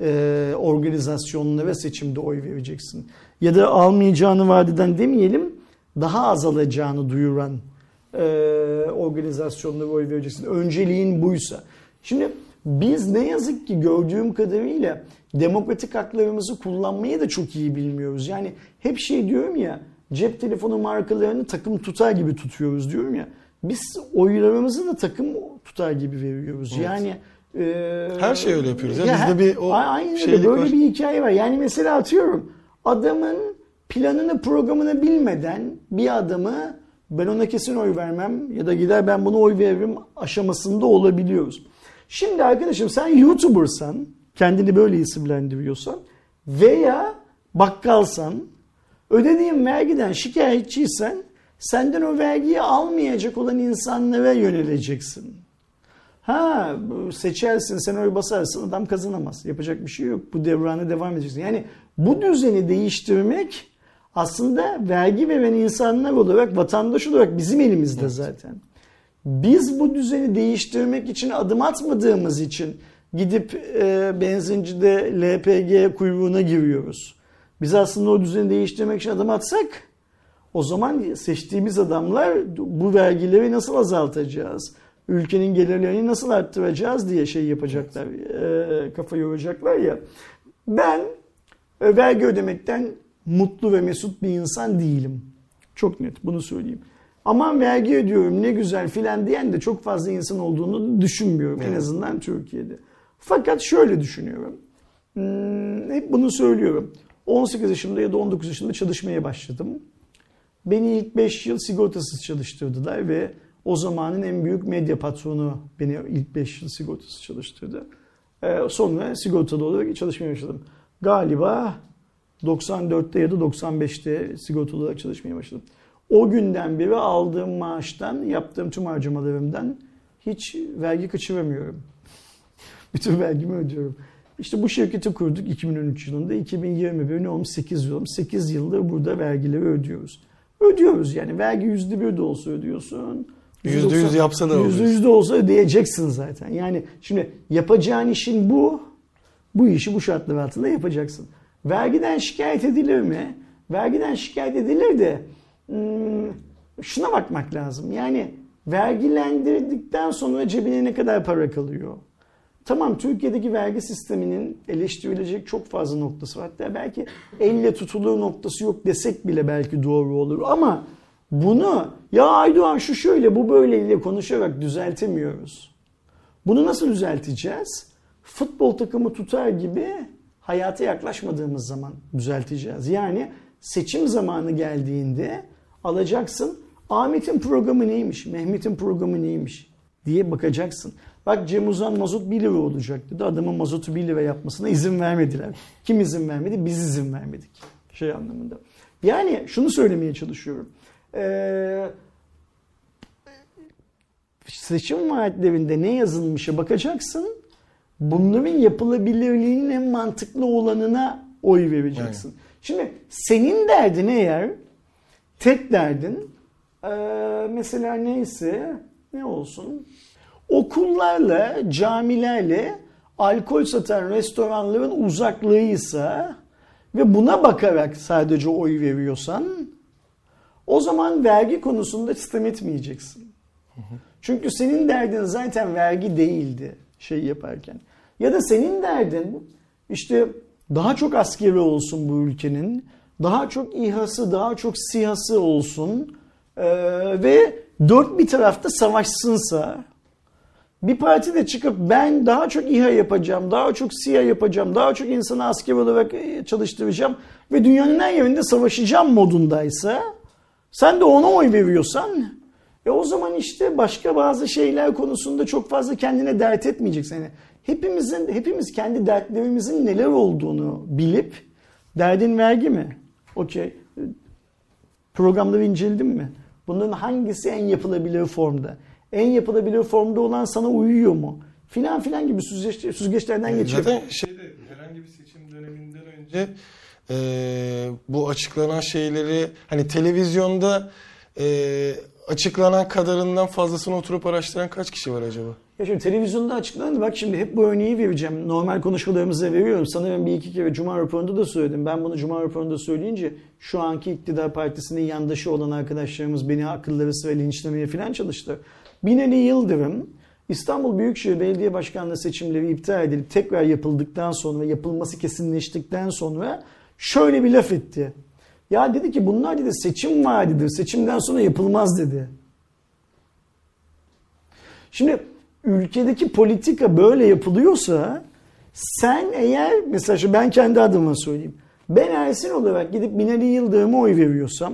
e, organizasyonlara seçimde oy vereceksin. Ya da almayacağını vaat eden demeyelim, daha az alacağını duyuran e, organizasyonlara oy vereceksin. Önceliğin buysa. Şimdi biz ne yazık ki gördüğüm kadarıyla demokratik haklarımızı kullanmayı da çok iyi bilmiyoruz. Yani hep şey diyorum ya cep telefonu markalarını takım tutar gibi tutuyoruz diyorum ya. Biz oylarımızı da takım tutar gibi veriyoruz. Evet. Yani e, Her şeyi öyle yapıyoruz ya. ya Bizde bir o a- aynen öyle. şeylik böyle var. bir hikaye var. Yani mesela atıyorum adamın planını programını bilmeden bir adamı ben ona kesin oy vermem ya da gider ben buna oy veririm aşamasında olabiliyoruz. Şimdi arkadaşım sen YouTuber'san kendini böyle isimlendiriyorsan veya bakkalsan ödediğin vergiden şikayetçiysen senden o vergiyi almayacak olan insanlara yöneleceksin. Ha seçersin sen oy basarsın adam kazanamaz. Yapacak bir şey yok. Bu devrana devam edeceksin. Yani bu düzeni değiştirmek aslında vergi veren insanlar olarak vatandaş olarak bizim elimizde zaten. Biz bu düzeni değiştirmek için adım atmadığımız için gidip e, benzincide LPG kuyruğuna giriyoruz. Biz aslında o düzeni değiştirmek için adım atsak o zaman seçtiğimiz adamlar bu vergileri nasıl azaltacağız? Ülkenin gelirlerini nasıl arttıracağız diye şey yapacaklar, e, kafa yoracaklar ya. Ben e, vergi ödemekten mutlu ve mesut bir insan değilim. Çok net bunu söyleyeyim. Aman vergi ödüyorum ne güzel filan diyen de çok fazla insan olduğunu düşünmüyorum en Evet. azından Türkiye'de. Fakat şöyle düşünüyorum. Hmm, hep bunu söylüyorum. 18 yaşımda ya da 19 yaşımda çalışmaya başladım. Beni ilk 5 yıl sigortasız çalıştırdılar ve o zamanın en büyük medya patronu beni ilk 5 yıl sigortasız çalıştırdı. Ee, sonra sigortalı olarak çalışmaya başladım. Galiba 94'te ya da 95'te sigortalı olarak çalışmaya başladım. O günden beri aldığım maaştan, yaptığım tüm harcamalarımdan hiç vergi kaçıramıyorum. (laughs) Bütün vergimi ödüyorum. İşte bu şirketi kurduk 2013 yılında. 2021 ne olmuş? 8 yıl olmuş. 8 yıldır burada vergileri ödüyoruz. Ödüyoruz yani. Vergi %1 de olsa ödüyorsun. Yüzde yüz yapsa da Yüzde olur. yüz de olsa ödeyeceksin zaten. Yani şimdi yapacağın işin bu. Bu işi bu şartlar altında yapacaksın. Vergiden şikayet edilir mi? Vergiden şikayet edilir de şuna bakmak lazım. Yani vergilendirdikten sonra cebine ne kadar para kalıyor? Tamam Türkiye'deki vergi sisteminin eleştirilecek çok fazla noktası var. Hatta belki elle tutulur noktası yok desek bile belki doğru olur. Ama bunu ya Aydoğan şu şöyle bu böyle ile konuşarak düzeltemiyoruz. Bunu nasıl düzelteceğiz? Futbol takımı tutar gibi hayata yaklaşmadığımız zaman düzelteceğiz. Yani seçim zamanı geldiğinde alacaksın Ahmet'in programı neymiş, Mehmet'in programı neymiş diye bakacaksın. Bak Cem Uzan mazot 1 lira olacak dedi. Adamın mazotu 1 lira yapmasına izin vermediler. Kim izin vermedi? Biz izin vermedik. Şey anlamında. Yani şunu söylemeye çalışıyorum. Ee, seçim vaatlerinde ne yazılmışa bakacaksın. Bunların yapılabilirliğinin en mantıklı olanına oy vereceksin. Şimdi senin derdin eğer tek derdin ee, mesela neyse ne olsun okullarla camilerle alkol satan restoranların uzaklığıysa ve buna bakarak sadece oy veriyorsan o zaman vergi konusunda sistem etmeyeceksin. Çünkü senin derdin zaten vergi değildi şey yaparken. Ya da senin derdin işte daha çok askeri olsun bu ülkenin, daha çok İHA'sı, daha çok SİHA'sı olsun ee, ve dört bir tarafta savaşsınsa bir parti de çıkıp ben daha çok İHA yapacağım, daha çok SİHA yapacağım, daha çok insanı asker olarak çalıştıracağım ve dünyanın her yerinde savaşacağım modundaysa sen de ona oy veriyorsan e o zaman işte başka bazı şeyler konusunda çok fazla kendine dert etmeyeceksin. Yani hepimizin hepimiz kendi dertlerimizin neler olduğunu bilip derdin vergi mi? Okey. Programları inceledim mi? Bunların hangisi en yapılabilir formda? En yapılabilir formda olan sana uyuyor mu? Filan filan gibi süzgeç, süzgeçlerden Yani geçiyor. Zaten şeyde herhangi bir seçim döneminden önce e, bu açıklanan şeyleri hani televizyonda e, açıklanan kadarından fazlasını oturup araştıran kaç kişi var acaba? Ya şimdi televizyonda açıklandı. Bak şimdi hep bu örneği vereceğim. Normal konuşmalarımızda veriyorum. Sanırım bir iki kere Cuma raporunda da söyledim. Ben bunu Cuma raporunda söyleyince şu anki iktidar partisinin yandaşı olan arkadaşlarımız beni akılları sıra linçlemeye falan çalıştı. Binali Yıldırım İstanbul Büyükşehir Belediye Başkanlığı seçimleri iptal edilip tekrar yapıldıktan sonra yapılması kesinleştikten sonra şöyle bir laf etti. Ya dedi ki bunlar dedi seçim vaadidir. Seçimden sonra yapılmaz dedi. Şimdi ülkedeki politika böyle yapılıyorsa sen eğer mesela ben kendi adıma söyleyeyim. Ben Ersin olarak gidip Binali Yıldırım'a oy veriyorsam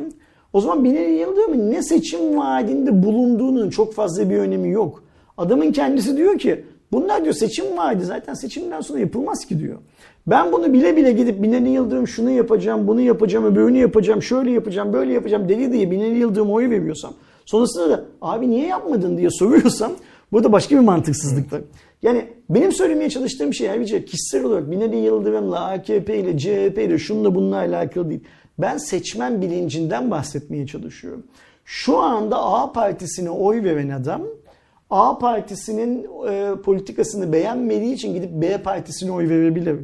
o zaman Binali Yıldırım'ın ne seçim vaadinde bulunduğunun çok fazla bir önemi yok. Adamın kendisi diyor ki bunlar diyor seçim vaadi zaten seçimden sonra yapılmaz ki diyor. Ben bunu bile bile gidip Binali Yıldırım şunu yapacağım, bunu yapacağım, öbürünü yapacağım, şöyle yapacağım, böyle yapacağım deli diye Binali Yıldırım'a oy veriyorsam sonrasında da abi niye yapmadın diye soruyorsam burada başka bir mantıksızlık var. Yani benim söylemeye çalıştığım şey ayrıca kişisel olarak Binali Yıldırım'la, AKP ile, CHP ile şununla bununla alakalı değil. Ben seçmen bilincinden bahsetmeye çalışıyorum. Şu anda A partisine oy veren adam A partisinin e, politikasını beğenmediği için gidip B partisine oy verebilir.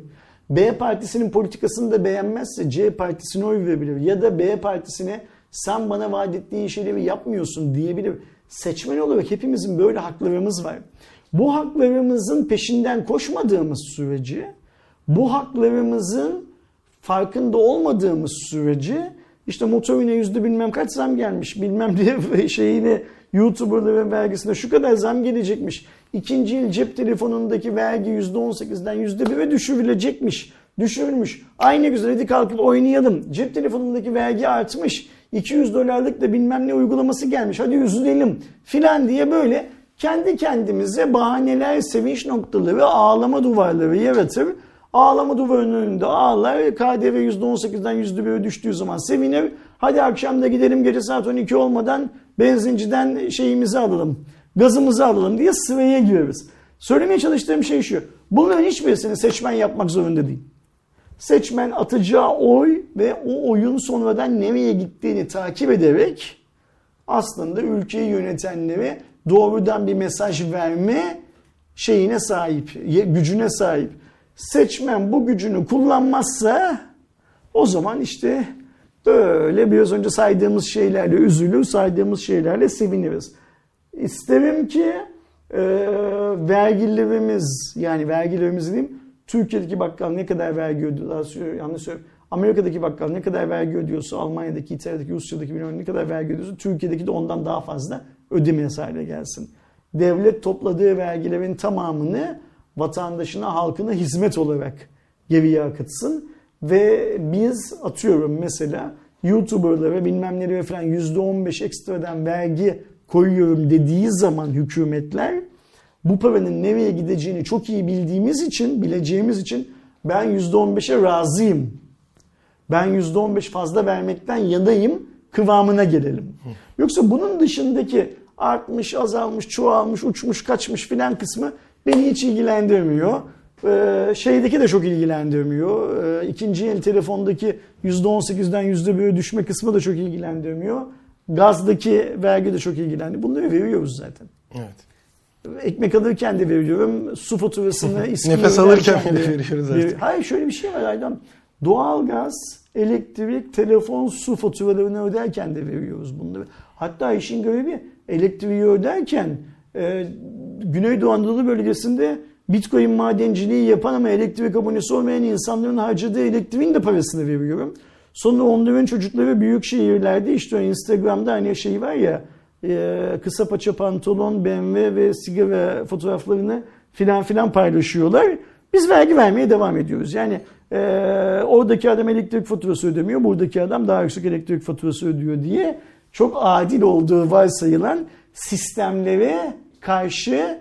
B partisinin politikasını da beğenmezse C partisine oy verebilir. Ya da B partisine sen bana vaat ettiğin şeyleri yapmıyorsun diyebilir. Seçmen olarak hepimizin böyle haklarımız var. Bu haklarımızın peşinden koşmadığımız sürece, bu haklarımızın farkında olmadığımız sürece işte motorine yüzde bilmem kaç zam gelmiş bilmem diye (laughs) şeyine YouTuber'ların vergisine şu kadar zam gelecekmiş. İkinci yıl cep telefonundaki vergi yüzde 18'den yüzde 1'e düşürülecekmiş. Düşürülmüş. Aynı güzel hadi kalkıp oynayalım. Cep telefonundaki vergi artmış. 200 dolarlık da bilmem ne uygulaması gelmiş. Hadi üzülelim filan diye böyle kendi kendimize bahaneler, sevinç noktaları, ağlama duvarları yaratır. Ağlama duvarının önünde ağlar. KDV %18'den %1'e düştüğü zaman sevinir. Hadi akşam da gidelim gece saat 12 olmadan benzinciden şeyimizi alalım. Gazımızı alalım diye sıraya giriyoruz. Söylemeye çalıştığım şey şu. Bunların hiçbirisini seçmen yapmak zorunda değil. Seçmen atacağı oy ve o oyun sonradan nereye gittiğini takip ederek aslında ülkeyi yönetenlere doğrudan bir mesaj verme şeyine sahip, gücüne sahip. Seçmen bu gücünü kullanmazsa o zaman işte böyle biraz önce saydığımız şeylerle üzülür, saydığımız şeylerle seviniriz. İsterim ki e, vergilerimiz yani vergilerimiz diyeyim Türkiye'deki bakkal ne kadar vergi ödüyor, yanlış söylüyorum. Amerika'daki bakkal ne kadar vergi ödüyorsa, Almanya'daki, İtalya'daki, Rusya'daki bilmem ne kadar vergi ödüyorsa Türkiye'deki de ondan daha fazla ödemeye hale gelsin. Devlet topladığı vergilerin tamamını vatandaşına, halkına hizmet olarak geriye akıtsın. Ve biz atıyorum mesela YouTuber'lara bilmem nelere falan %15 ekstradan vergi koyuyorum dediği zaman hükümetler bu paranın nereye gideceğini çok iyi bildiğimiz için, bileceğimiz için ben %15'e razıyım. Ben %15 fazla vermekten yanayım kıvamına gelelim. Yoksa bunun dışındaki artmış, azalmış, çoğalmış, uçmuş, kaçmış filan kısmı beni hiç ilgilendirmiyor. Ee, şeydeki de çok ilgilendirmiyor. Ee, ikinci el telefondaki %18'den %1'e düşme kısmı da çok ilgilendirmiyor. Gazdaki vergi de çok ilgilendiriyor. Bunları veriyoruz zaten. Evet. Ekmek alırken de veriyorum. Su faturasını (laughs) Nefes alırken de veriyoruz artık. Hayır şöyle bir şey var Aydan. Doğalgaz, elektrik, telefon, su faturalarını öderken de veriyoruz bunları. Hatta işin görevi elektriği öderken e, Güneydoğu Anadolu bölgesinde Bitcoin madenciliği yapan ama elektrik abonesi olmayan insanların harcadığı elektriğin de parasını veriyorum. Sonra onların çocukları büyük şehirlerde işte Instagram'da hani şey var ya kısa paça pantolon, BMW ve sigara fotoğraflarını filan filan paylaşıyorlar. Biz vergi vermeye devam ediyoruz. Yani e, oradaki adam elektrik faturası ödemiyor, buradaki adam daha yüksek elektrik faturası ödüyor diye çok adil olduğu varsayılan sistemlere karşı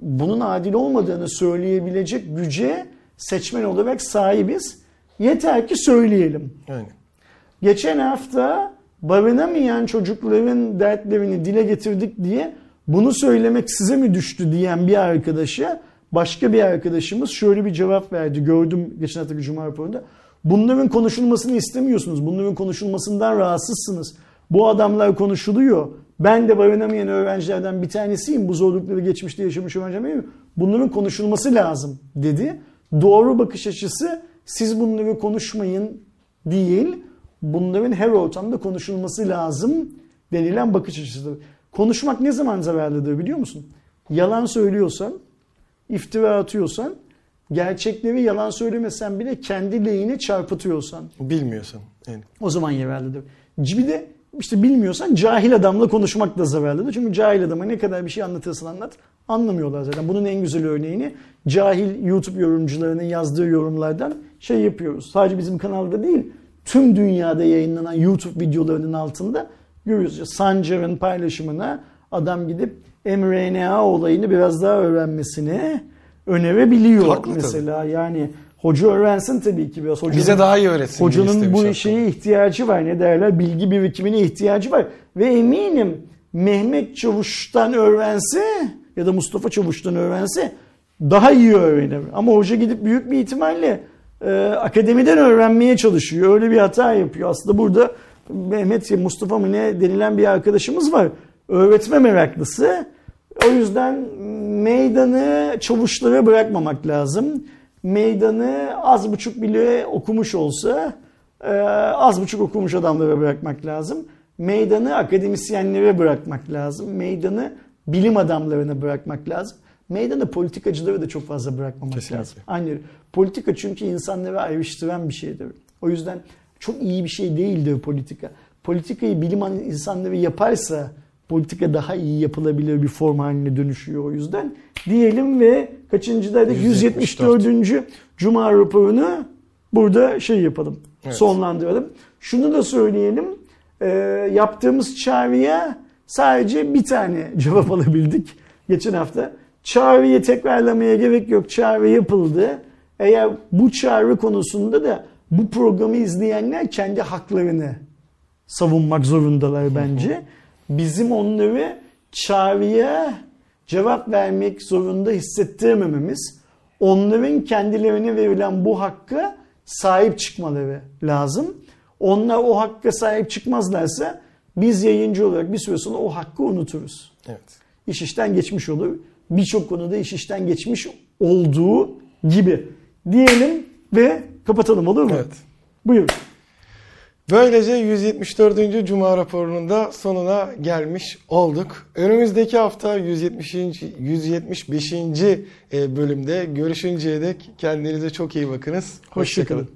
bunun adil olmadığını söyleyebilecek güce seçmen olarak sahibiz. Yeter ki söyleyelim. Aynen. Geçen hafta barınamayan çocukların dertlerini dile getirdik diye bunu söylemek size mi düştü diyen bir arkadaşa başka bir arkadaşımız şöyle bir cevap verdi. Gördüm geçen haftaki Cuma raporunda. Bunların konuşulmasını istemiyorsunuz. Bunların konuşulmasından rahatsızsınız. Bu adamlar konuşuluyor. Ben de barınamayan öğrencilerden bir tanesiyim. Bu zorlukları geçmişte yaşamış öğrencilerim. Bunların konuşulması lazım dedi. Doğru bakış açısı siz bunları konuşmayın değil. Bunların her ortamda konuşulması lazım denilen bakış açısıdır. Konuşmak ne zaman zararlıdır biliyor musun? Yalan söylüyorsan, iftira atıyorsan, gerçekleri yalan söylemesen bile kendi lehine çarpıtıyorsan. Bilmiyorsan. Yani. O zaman yararlıdır. Bir de işte bilmiyorsan cahil adamla konuşmak da zararlıdır. Çünkü cahil adama ne kadar bir şey anlatırsan anlat anlamıyorlar zaten. Bunun en güzel örneğini cahil YouTube yorumcularının yazdığı yorumlardan şey yapıyoruz. Sadece bizim kanalda değil tüm dünyada yayınlanan YouTube videolarının altında görüyoruz. Sancar'ın paylaşımına adam gidip mRNA olayını biraz daha öğrenmesini önerebiliyor Haklı mesela. Tabii. Yani hoca öğrensin tabii ki biraz. Hocanın, Bize daha iyi öğretsin. Hocanın bu şeye ihtiyacı var. Ne derler? Bilgi birikimine ihtiyacı var. Ve eminim Mehmet Çavuş'tan öğrense ya da Mustafa Çavuş'tan öğrense daha iyi öğrenir. Ama hoca gidip büyük bir ihtimalle e, akademiden öğrenmeye çalışıyor. Öyle bir hata yapıyor. Aslında burada Mehmet Mustafa mı ne denilen bir arkadaşımız var. Öğretme meraklısı. O yüzden meydanı çavuşlara bırakmamak lazım. Meydanı az buçuk bile okumuş olsa e, az buçuk okumuş adamlara bırakmak lazım. Meydanı akademisyenlere bırakmak lazım. Meydanı bilim adamlarına bırakmak lazım. Meydanı politikacıları da çok fazla bırakmamak Kesinlikle. lazım. Aynı politika çünkü insanları ayrıştıran bir şeydir. O yüzden çok iyi bir şey değildir politika. Politikayı bilim insanları yaparsa politika daha iyi yapılabilir bir form haline dönüşüyor o yüzden. Diyelim ve kaçıncı derdik 174. 174. Cuma raporunu burada şey yapalım. Evet. Sonlandıralım. Şunu da söyleyelim. E, yaptığımız çağrıya sadece bir tane (laughs) cevap alabildik geçen hafta. Çağrıyı tekrarlamaya gerek yok. Çağrı yapıldı. Eğer bu çağrı konusunda da bu programı izleyenler kendi haklarını savunmak zorundalar bence. Bizim onları çağrıya cevap vermek zorunda hissettirmememiz, onların kendilerine verilen bu hakka sahip çıkmaları lazım. Onlar o hakka sahip çıkmazlarsa biz yayıncı olarak bir süre sonra o hakkı unuturuz. Evet. İş işten geçmiş olur. Birçok konuda iş işten geçmiş olduğu gibi diyelim ve kapatalım olur mu? Evet. Buyur. Böylece 174. Cuma raporunun da sonuna gelmiş olduk. Önümüzdeki hafta 170. 175. e, bölümde görüşünceye dek kendinize çok iyi bakınız. Hoşçakalın.